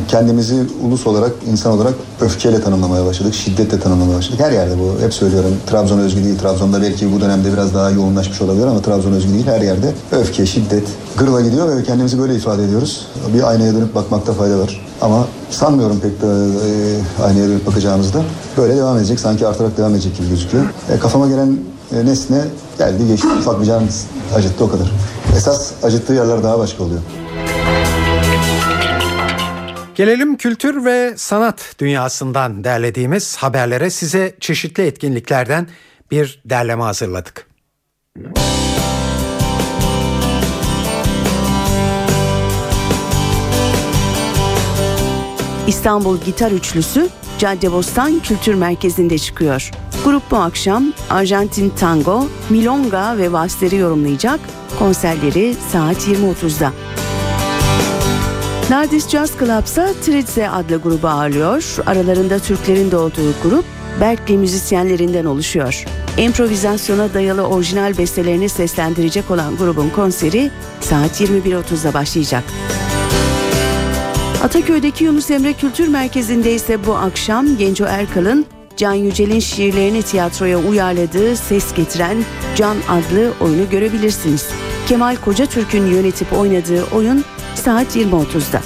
S19: Kendimizi ulus olarak, insan olarak öfkeyle tanımlamaya başladık, şiddetle tanımlamaya başladık. Her yerde bu. Hep söylüyorum. Trabzon özgü değil. Trabzon'da belki bu dönemde biraz daha yoğunlaşmış olabilir ama Trabzon özgü değil. Her yerde öfke, şiddet gırla gidiyor ve kendimizi böyle ifade ediyoruz. Bir aynaya dönüp bakmakta fayda var. Ama sanmıyorum pek de e, aynaya dönüp bakacağımızda. Böyle devam edecek. Sanki artarak devam edecek gibi gözüküyor. E, kafama gelen e, nesne geldi geçti. Ufak bir can acıttı o kadar. Esas acıttığı yerler daha başka oluyor.
S2: Gelelim kültür ve sanat dünyasından derlediğimiz haberlere size çeşitli etkinliklerden bir derleme hazırladık.
S20: İstanbul Gitar Üçlüsü Caddebostan Kültür Merkezi'nde çıkıyor. Grup bu akşam Arjantin Tango, Milonga ve Valsleri yorumlayacak. Konserleri saat 20.30'da. Nardis Jazz Club ise Tridze adlı grubu ağırlıyor. Aralarında Türklerin de olduğu grup Berkeley müzisyenlerinden oluşuyor. İmprovizasyona dayalı orijinal bestelerini seslendirecek olan grubun konseri saat 21.30'da başlayacak. Ataköy'deki Yunus Emre Kültür Merkezi'nde ise bu akşam Genco Erkal'ın Can Yücel'in şiirlerini tiyatroya uyarladığı Ses Getiren Can adlı oyunu görebilirsiniz. Kemal Kocatürk'ün yönetip oynadığı oyun saat 20.30'da.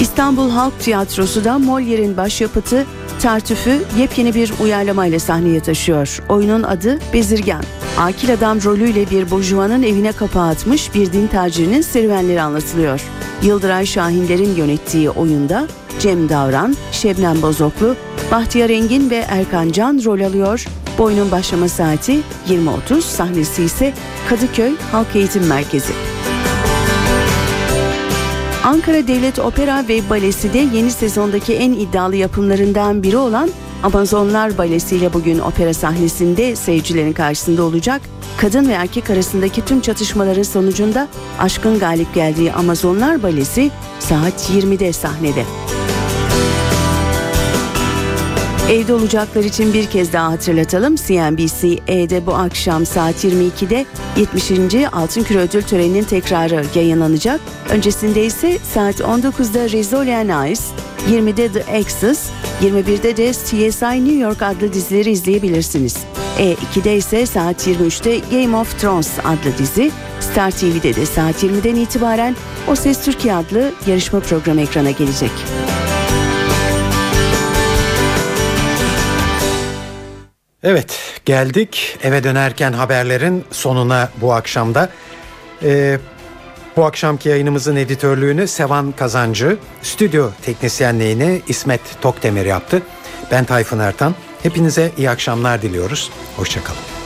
S20: İstanbul Halk Tiyatrosu da Molière'in başyapıtı Tartüf'ü yepyeni bir uyarlamayla sahneye taşıyor. Oyunun adı Bezirgan. Akil adam rolüyle bir burjuvanın evine kapağı atmış bir din tacirinin serüvenleri anlatılıyor. Yıldıray Şahinler'in yönettiği oyunda Cem Davran, Şebnem Bozoklu, Bahtiyar Engin ve Erkan Can rol alıyor. Bu oyunun başlama saati 20.30, sahnesi ise Kadıköy Halk Eğitim Merkezi. Ankara Devlet Opera ve Balesi de yeni sezondaki en iddialı yapımlarından biri olan Amazonlar Balesi ile bugün opera sahnesinde seyircilerin karşısında olacak. Kadın ve erkek arasındaki tüm çatışmaların sonucunda aşkın galip geldiği Amazonlar Balesi saat 20'de sahnede. Evde olacaklar için bir kez daha hatırlatalım. CNBC-E'de bu akşam saat 22'de 70. Altın Küre Ödül Töreni'nin tekrarı yayınlanacak. Öncesinde ise saat 19'da Rizzoli and Ice, 20'de The Exes, 21'de de CSI New York adlı dizileri izleyebilirsiniz. E2'de ise saat 23'te Game of Thrones adlı dizi, Star TV'de de saat 20'den itibaren O Ses Türkiye adlı yarışma programı ekrana gelecek.
S2: Evet geldik eve dönerken haberlerin sonuna bu akşamda. Ee, bu akşamki yayınımızın editörlüğünü Sevan Kazancı, stüdyo teknisyenliğini İsmet Tokdemir yaptı. Ben Tayfun Ertan. Hepinize iyi akşamlar diliyoruz. Hoşçakalın.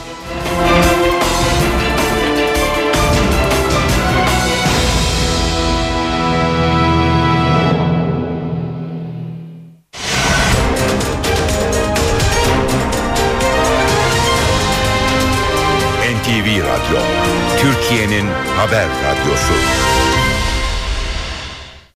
S21: Haber radyosu.